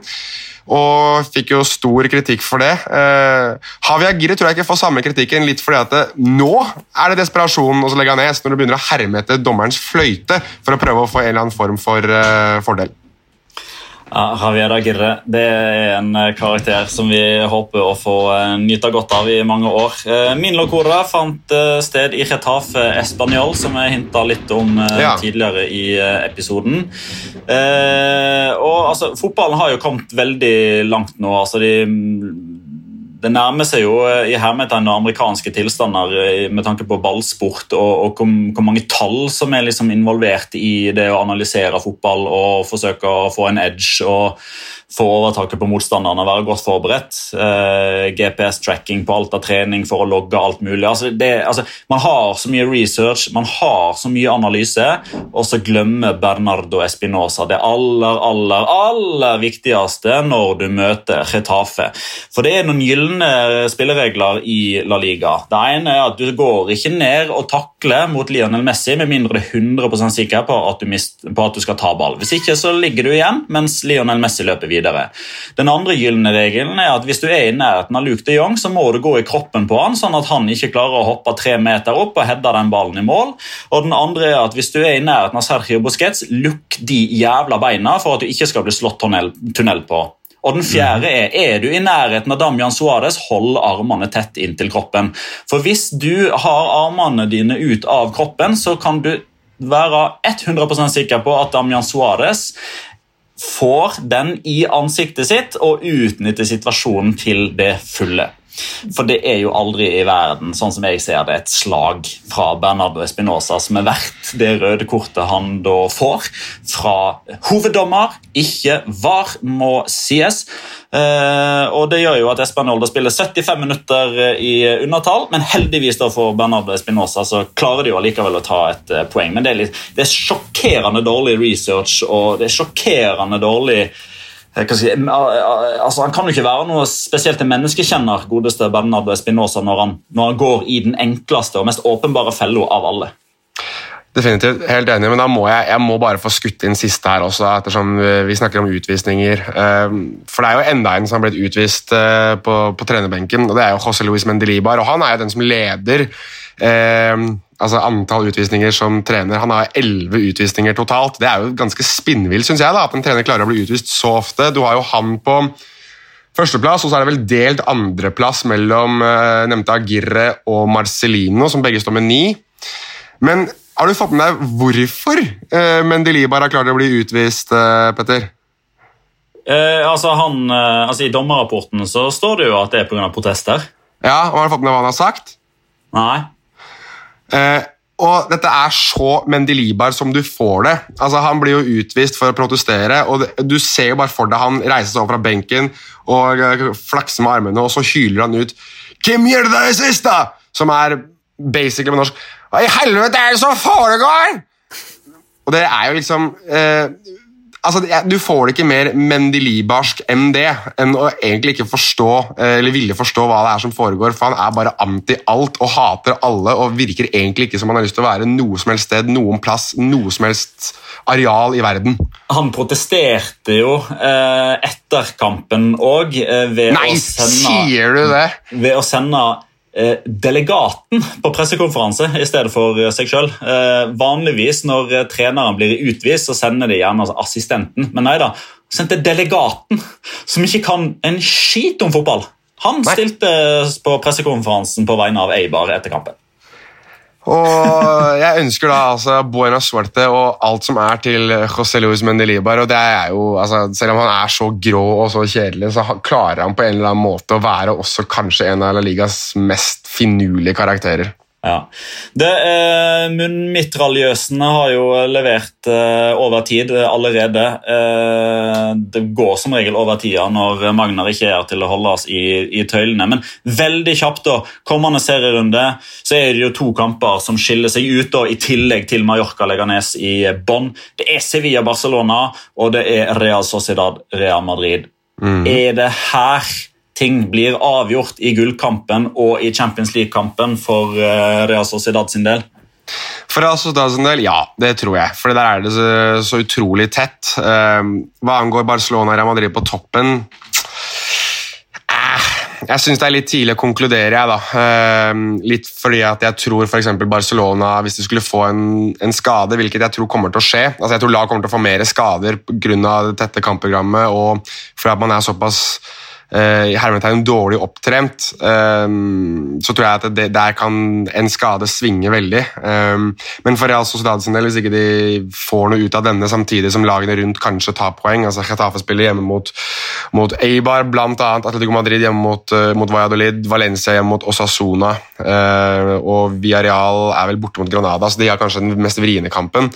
og fikk jo stor kritikk for det. Eh, Havia Giri tror jeg ikke får samme kritikken, litt fordi at det, nå er det desperasjon hos Leganes når du begynner å herme etter dommerens fløyte for å prøve å få en eller annen form for eh, fordel. Ja, Javier Agirre det er en eh, karakter som vi håper å få eh, nyte godt av i mange år. Eh, min locora fant sted i Retafe Español, som jeg hinta litt om ja. tidligere i episoden. Og altså, Fotballen har jo kommet veldig langt nå. altså de det nærmer seg jo i hermetegn amerikanske tilstander med tanke på ballsport og, og hvor, mange tall som er liksom involvert i det å analysere fotball og forsøke å få en edge. og få overtaket på motstanderne, være godt forberedt. Eh, GPS-tracking på alt av trening for å logge alt mulig. Altså, det, altså, man har så mye research, man har så mye analyse, og så glemmer Bernardo Espinosa det aller, aller, aller viktigste når du møter Retafe. For det er noen gylne spilleregler i La Liga. Det ene er at du går ikke ned og takler mot Lionel Messi med mindre du er 100% sikker på at, du mist, på at du skal ta ball. Hvis ikke så ligger du igjen mens Lionel Messi løper videre. Den andre gylne regelen er at hvis du er i nærheten av Luke de Jong, så må du gå i kroppen på han, sånn at han ikke klarer å hoppe tre meter opp og heade den ballen i mål. Og den andre er at hvis du er i nærheten av Sergio Busquets, lukk de jævla beina for at du ikke skal bli slått tunnel, tunnel på. Og den fjerde er er du i nærheten av Damian Suárez, hold armene tett inntil kroppen. For hvis du har armene dine ut av kroppen, så kan du være 100% sikker på at Damian Suárez får den i ansiktet sitt og utnytter situasjonen til det fulle. For det er jo aldri i verden sånn som jeg ser det, et slag fra Bernardo Espinosa som er verdt det røde kortet han da får fra hoveddommer, ikke VAR, må sies. Eh, og Det gjør jo at Espanol spiller 75 minutter eh, i undertall, men heldigvis da for Bernardo Espinosa så klarer de jo allikevel å ta et eh, poeng. Men det er, litt, det er sjokkerende dårlig research og det er sjokkerende dårlig Si, altså, han kan jo ikke være noe spesielt en menneskekjenner, godeste Bernardo Espinosa, når han, når han går i den enkleste og mest åpenbare fella av alle. Definitivt, helt enig, men da må jeg, jeg må bare få skutt inn siste her også, ettersom vi snakker om utvisninger. Ehm, for det er jo enda en som har blitt utvist eh, på, på trenerbenken, og det er jo José Luis Mendelibar. og Han er jo den som leder eh, altså antall utvisninger som trener. Han har elleve utvisninger totalt. Det er jo ganske spinnvilt, syns jeg, da, at en trener klarer å bli utvist så ofte. Du har jo han på førsteplass, og så er det vel delt andreplass mellom eh, nevnte Agirre og Marcelino, som begge står med ni. Men har du fått med deg hvorfor eh, Mendelibar har klart å bli utvist, eh, Petter? Eh, altså, han, eh, altså, I dommerrapporten så står det jo at det er pga. protester. Ja, og Har du fått med deg hva han har sagt? Nei. Eh, og Dette er så Mendelibar som du får det. Altså, Han blir jo utvist for å protestere, og du ser jo bare for deg han reiser seg opp fra benken og uh, flakser med armene, og så hyler han ut 'Hvem gjør det siste?' Som er basically med norsk hva i helvete er det som foregår?! Og det er jo liksom eh, altså, Du får det ikke mer mendelibarsk enn det, enn å egentlig ikke forstå eh, eller ville forstå hva det er som foregår, for han er bare anti alt og hater alle og virker egentlig ikke som han har lyst til å være noe som helst sted, noen plass, noe som helst areal i verden. Han protesterte jo eh, etter kampen òg eh, ved, Nei, du det? ved å sende delegaten på pressekonferanse i stedet for eh, seg sjøl. Eh, vanligvis når treneren blir utvist, så sender de gjerne altså assistenten. Men nei da, sendte delegaten, som ikke kan en skit om fotball. Han stilte på pressekonferansen på vegne av Eibar etter kampen. Og jeg ønsker da altså buena suerte og alt som er til José Luis Mendelibar. og det er jo, altså, Selv om han er så grå og så kjedelig, så klarer han på en eller annen måte å være også kanskje en av La Ligas mest finurlige karakterer. Ja. Det, eh, Munnmitraljøsene har jo levert eh, over tid allerede. Eh, det går som regel over tida når Magnar ikke er til å holde oss i, i tøylene. Men veldig kjapt, da, kommende serierunde, så er det jo to kamper som skiller seg ut, da, i tillegg til Mallorca-Leganes i bånn. Det er Sevilla-Barcelona, og det er Real Sociedad-Real Madrid. Mm. Er det her ting blir avgjort i gullkampen og i Champions League-kampen for uh, Real Sociedad sin del? For Real Sociedad sin del, ja, det tror jeg. For der er det så, så utrolig tett. Uh, hva angår Barcelona og Real Madrid på toppen uh, Jeg syns det er litt tidlig å konkludere, jeg, da. Litt fordi at jeg tror f.eks. Barcelona, hvis de skulle få en, en, skade, hvilket jeg tror kommer til å skje altså Jeg tror lag kommer til å få mer skader pga. tette kampprogrammet og fordi at man er såpass Eh, i hermetegn dårlig opptrent, ehm, så tror jeg at det, der kan en skade svinge veldig. Ehm, men for Real Sociedad sin del, hvis ikke de får noe ut av denne samtidig som lagene rundt kanskje tar poeng altså Getafe spiller hjemme mot, mot Eibar, bl.a. Atletico Madrid hjemme mot, uh, mot Valladolid, Valencia hjemme mot Osasuna, uh, og Villarreal er vel borte mot Granada, så de har kanskje den mest vriene kampen.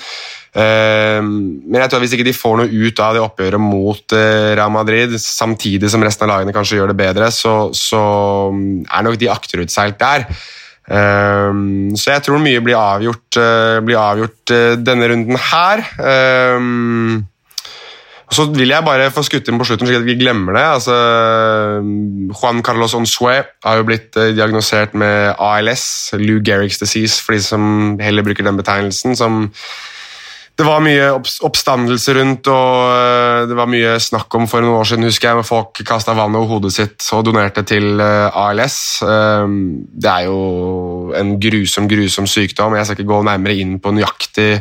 Ehm, men jeg tror at hvis ikke de får noe ut av det oppgjøret mot eh, Real Madrid, samtidig som resten av lagene kanskje gjør det bedre, så, så er nok de akterutseilt der. Ehm, så jeg tror mye blir avgjort, eh, blir avgjort eh, denne runden her. Ehm, så vil jeg bare få skutt inn på slutten, slik at vi glemmer det. Altså, Juan Carlos Onsue har jo blitt diagnosert med ALS, Lou Gehrig's disease, for de som heller bruker den betegnelsen. som det var mye oppstandelse rundt, og eh, det var mye snakk om for noen år siden, husker jeg, med folk kasta vann over hodet sitt og donerte til eh, ALS. Eh, det er jo en grusom, grusom sykdom. Jeg skal ikke gå nærmere inn på nøyaktig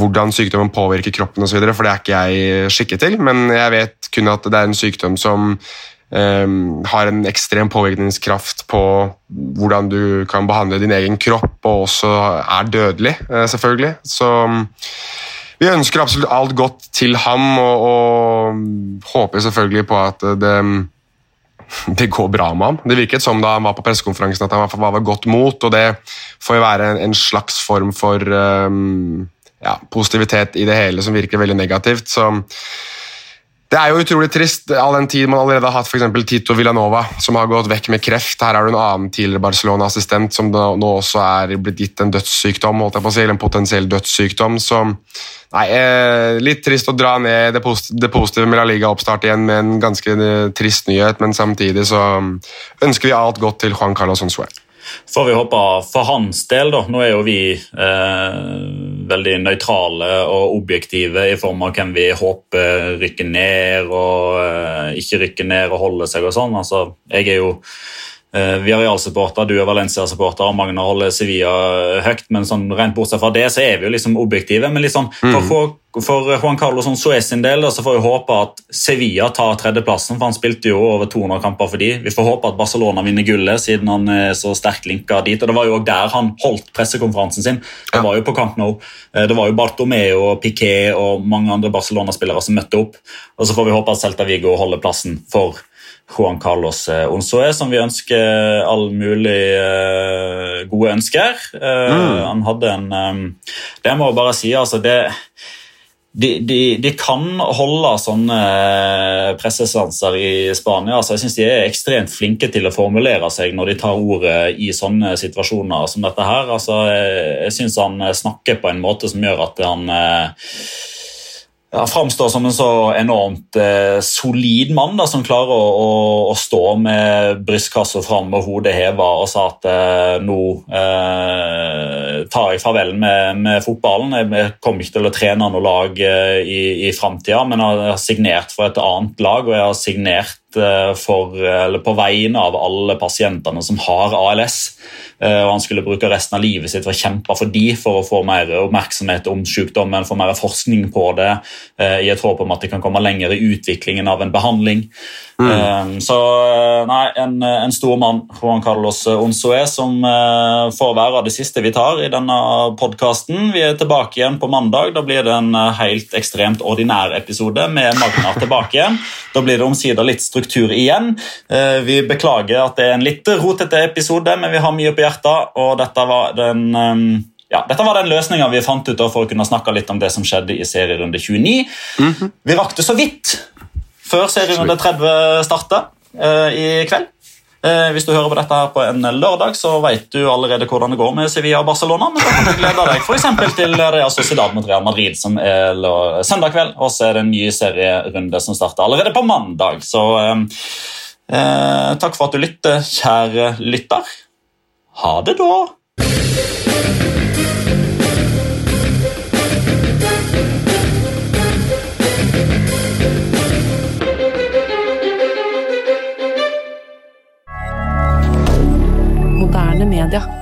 hvordan sykdommen påvirker kroppen osv., for det er ikke jeg skikket til, men jeg vet kun at det er en sykdom som har en ekstrem påvirkningskraft på hvordan du kan behandle din egen kropp, og også er dødelig, uh, selvfølgelig. Så um, vi ønsker absolutt alt godt til ham, og, og håper selvfølgelig på at det, det går bra med ham. Det virket som da han var på pressekonferansen at han var ved godt mot, og det får jo være en, en slags form for um, ja, positivitet i det hele som virker veldig negativt. så det er jo utrolig trist, all den tid man allerede har hatt f.eks. Tito Villanova, som har gått vekk med kreft. Her er du en annen tidligere Barcelona-assistent som nå også er blitt gitt en dødssykdom, holdt jeg på å si, eller en potensiell dødssykdom. Så nei, eh, litt trist å dra ned det, positive med La Liga-oppstart igjen med en ganske eh, trist nyhet, men samtidig så ønsker vi alt godt til Juan Carlos Onsue får vi håpe for hans del, da. Nå er jo vi eh, veldig nøytrale og objektive i form av hvem vi håper rykker ned og eh, ikke rykker ned og holder seg og sånn. Altså, jeg er jo vi har Real-supporter, du er Valencia-supporter, og Magna holder Sevilla høyt. Men sånn, rent bortsett fra det, så er vi jo liksom objektive. Men liksom, for, mm. For Juan Carlos Suez sin del så får vi håpe at Sevilla tar tredjeplassen, for han spilte jo over 200 kamper for de. Vi får håpe at Barcelona vinner gullet, siden han er så sterkt linka dit. og Det var jo der han holdt pressekonferansen sin. Det var jo på Camp Nou. Eh, det var jo Bartomeo, Piquet og mange andre Barcelona-spillere som møtte opp. Og Så får vi håpe at Celta Vigo holder plassen for Juan Carlos Onsoe, som vi ønsker all mulig uh, gode ønsker. Mm. Han hadde en Det må jeg bare si, altså det de, de, de, kan holde sånne pressesanser i Spania. Altså, jeg synes De er ekstremt flinke til å formulere seg når de tar ordet i sånne situasjoner som dette. her. Altså, jeg jeg syns han snakker på en måte som gjør at han han framstår som en så enormt eh, solid mann da, som klarer å, å, å stå med brystkassa fram og hodet heva og sa at eh, nå eh, tar jeg farvel med, med, fotballen. Jeg kommer ikke til å trene noe lag eh, i, i framtida, men jeg har signert for et annet lag, og jeg har signert for, på vegne av alle pasientene som har ALS. Eh, og Han skulle bruke resten av livet sitt for å kjempe for de, for å få mer oppmerksomhet om sykdommen, få mer forskning på det, eh, i et håp om at de kan komme lenger i utviklingen av en behandling. Mm. Så nei, en, en, stor mann, Juan Carlos Onsoe, som får være det siste vi tar i denne podkasten. Vi er tilbake igjen på mandag. Da blir det en helt ekstremt ordinær episode med Magna tilbake igjen. Da blir det omsider litt struktur struktur igjen. Eh, vi beklager at det er en litt rotete episode, men vi har mye på hjertet, og dette var den ehm, ja, dette var den løsninga vi fant ut av for å kunne snakke litt om det som skjedde i serierunde 29. Mm -hmm. Vi rakk det så vidt før serierunde 30 starter uh, i kveld. Uh, hvis du hører på dette her på en lørdag, så vet du allerede hvordan det går med Sevilla og Barcelona. Men da kan du glede deg for til Real Sociedad mot Real Madrid som er søndag kveld. Og så er det en ny serierunde som starter allerede på mandag. Så eh, takk for at du lytter, kjære lytter. Ha det, da. moderne media.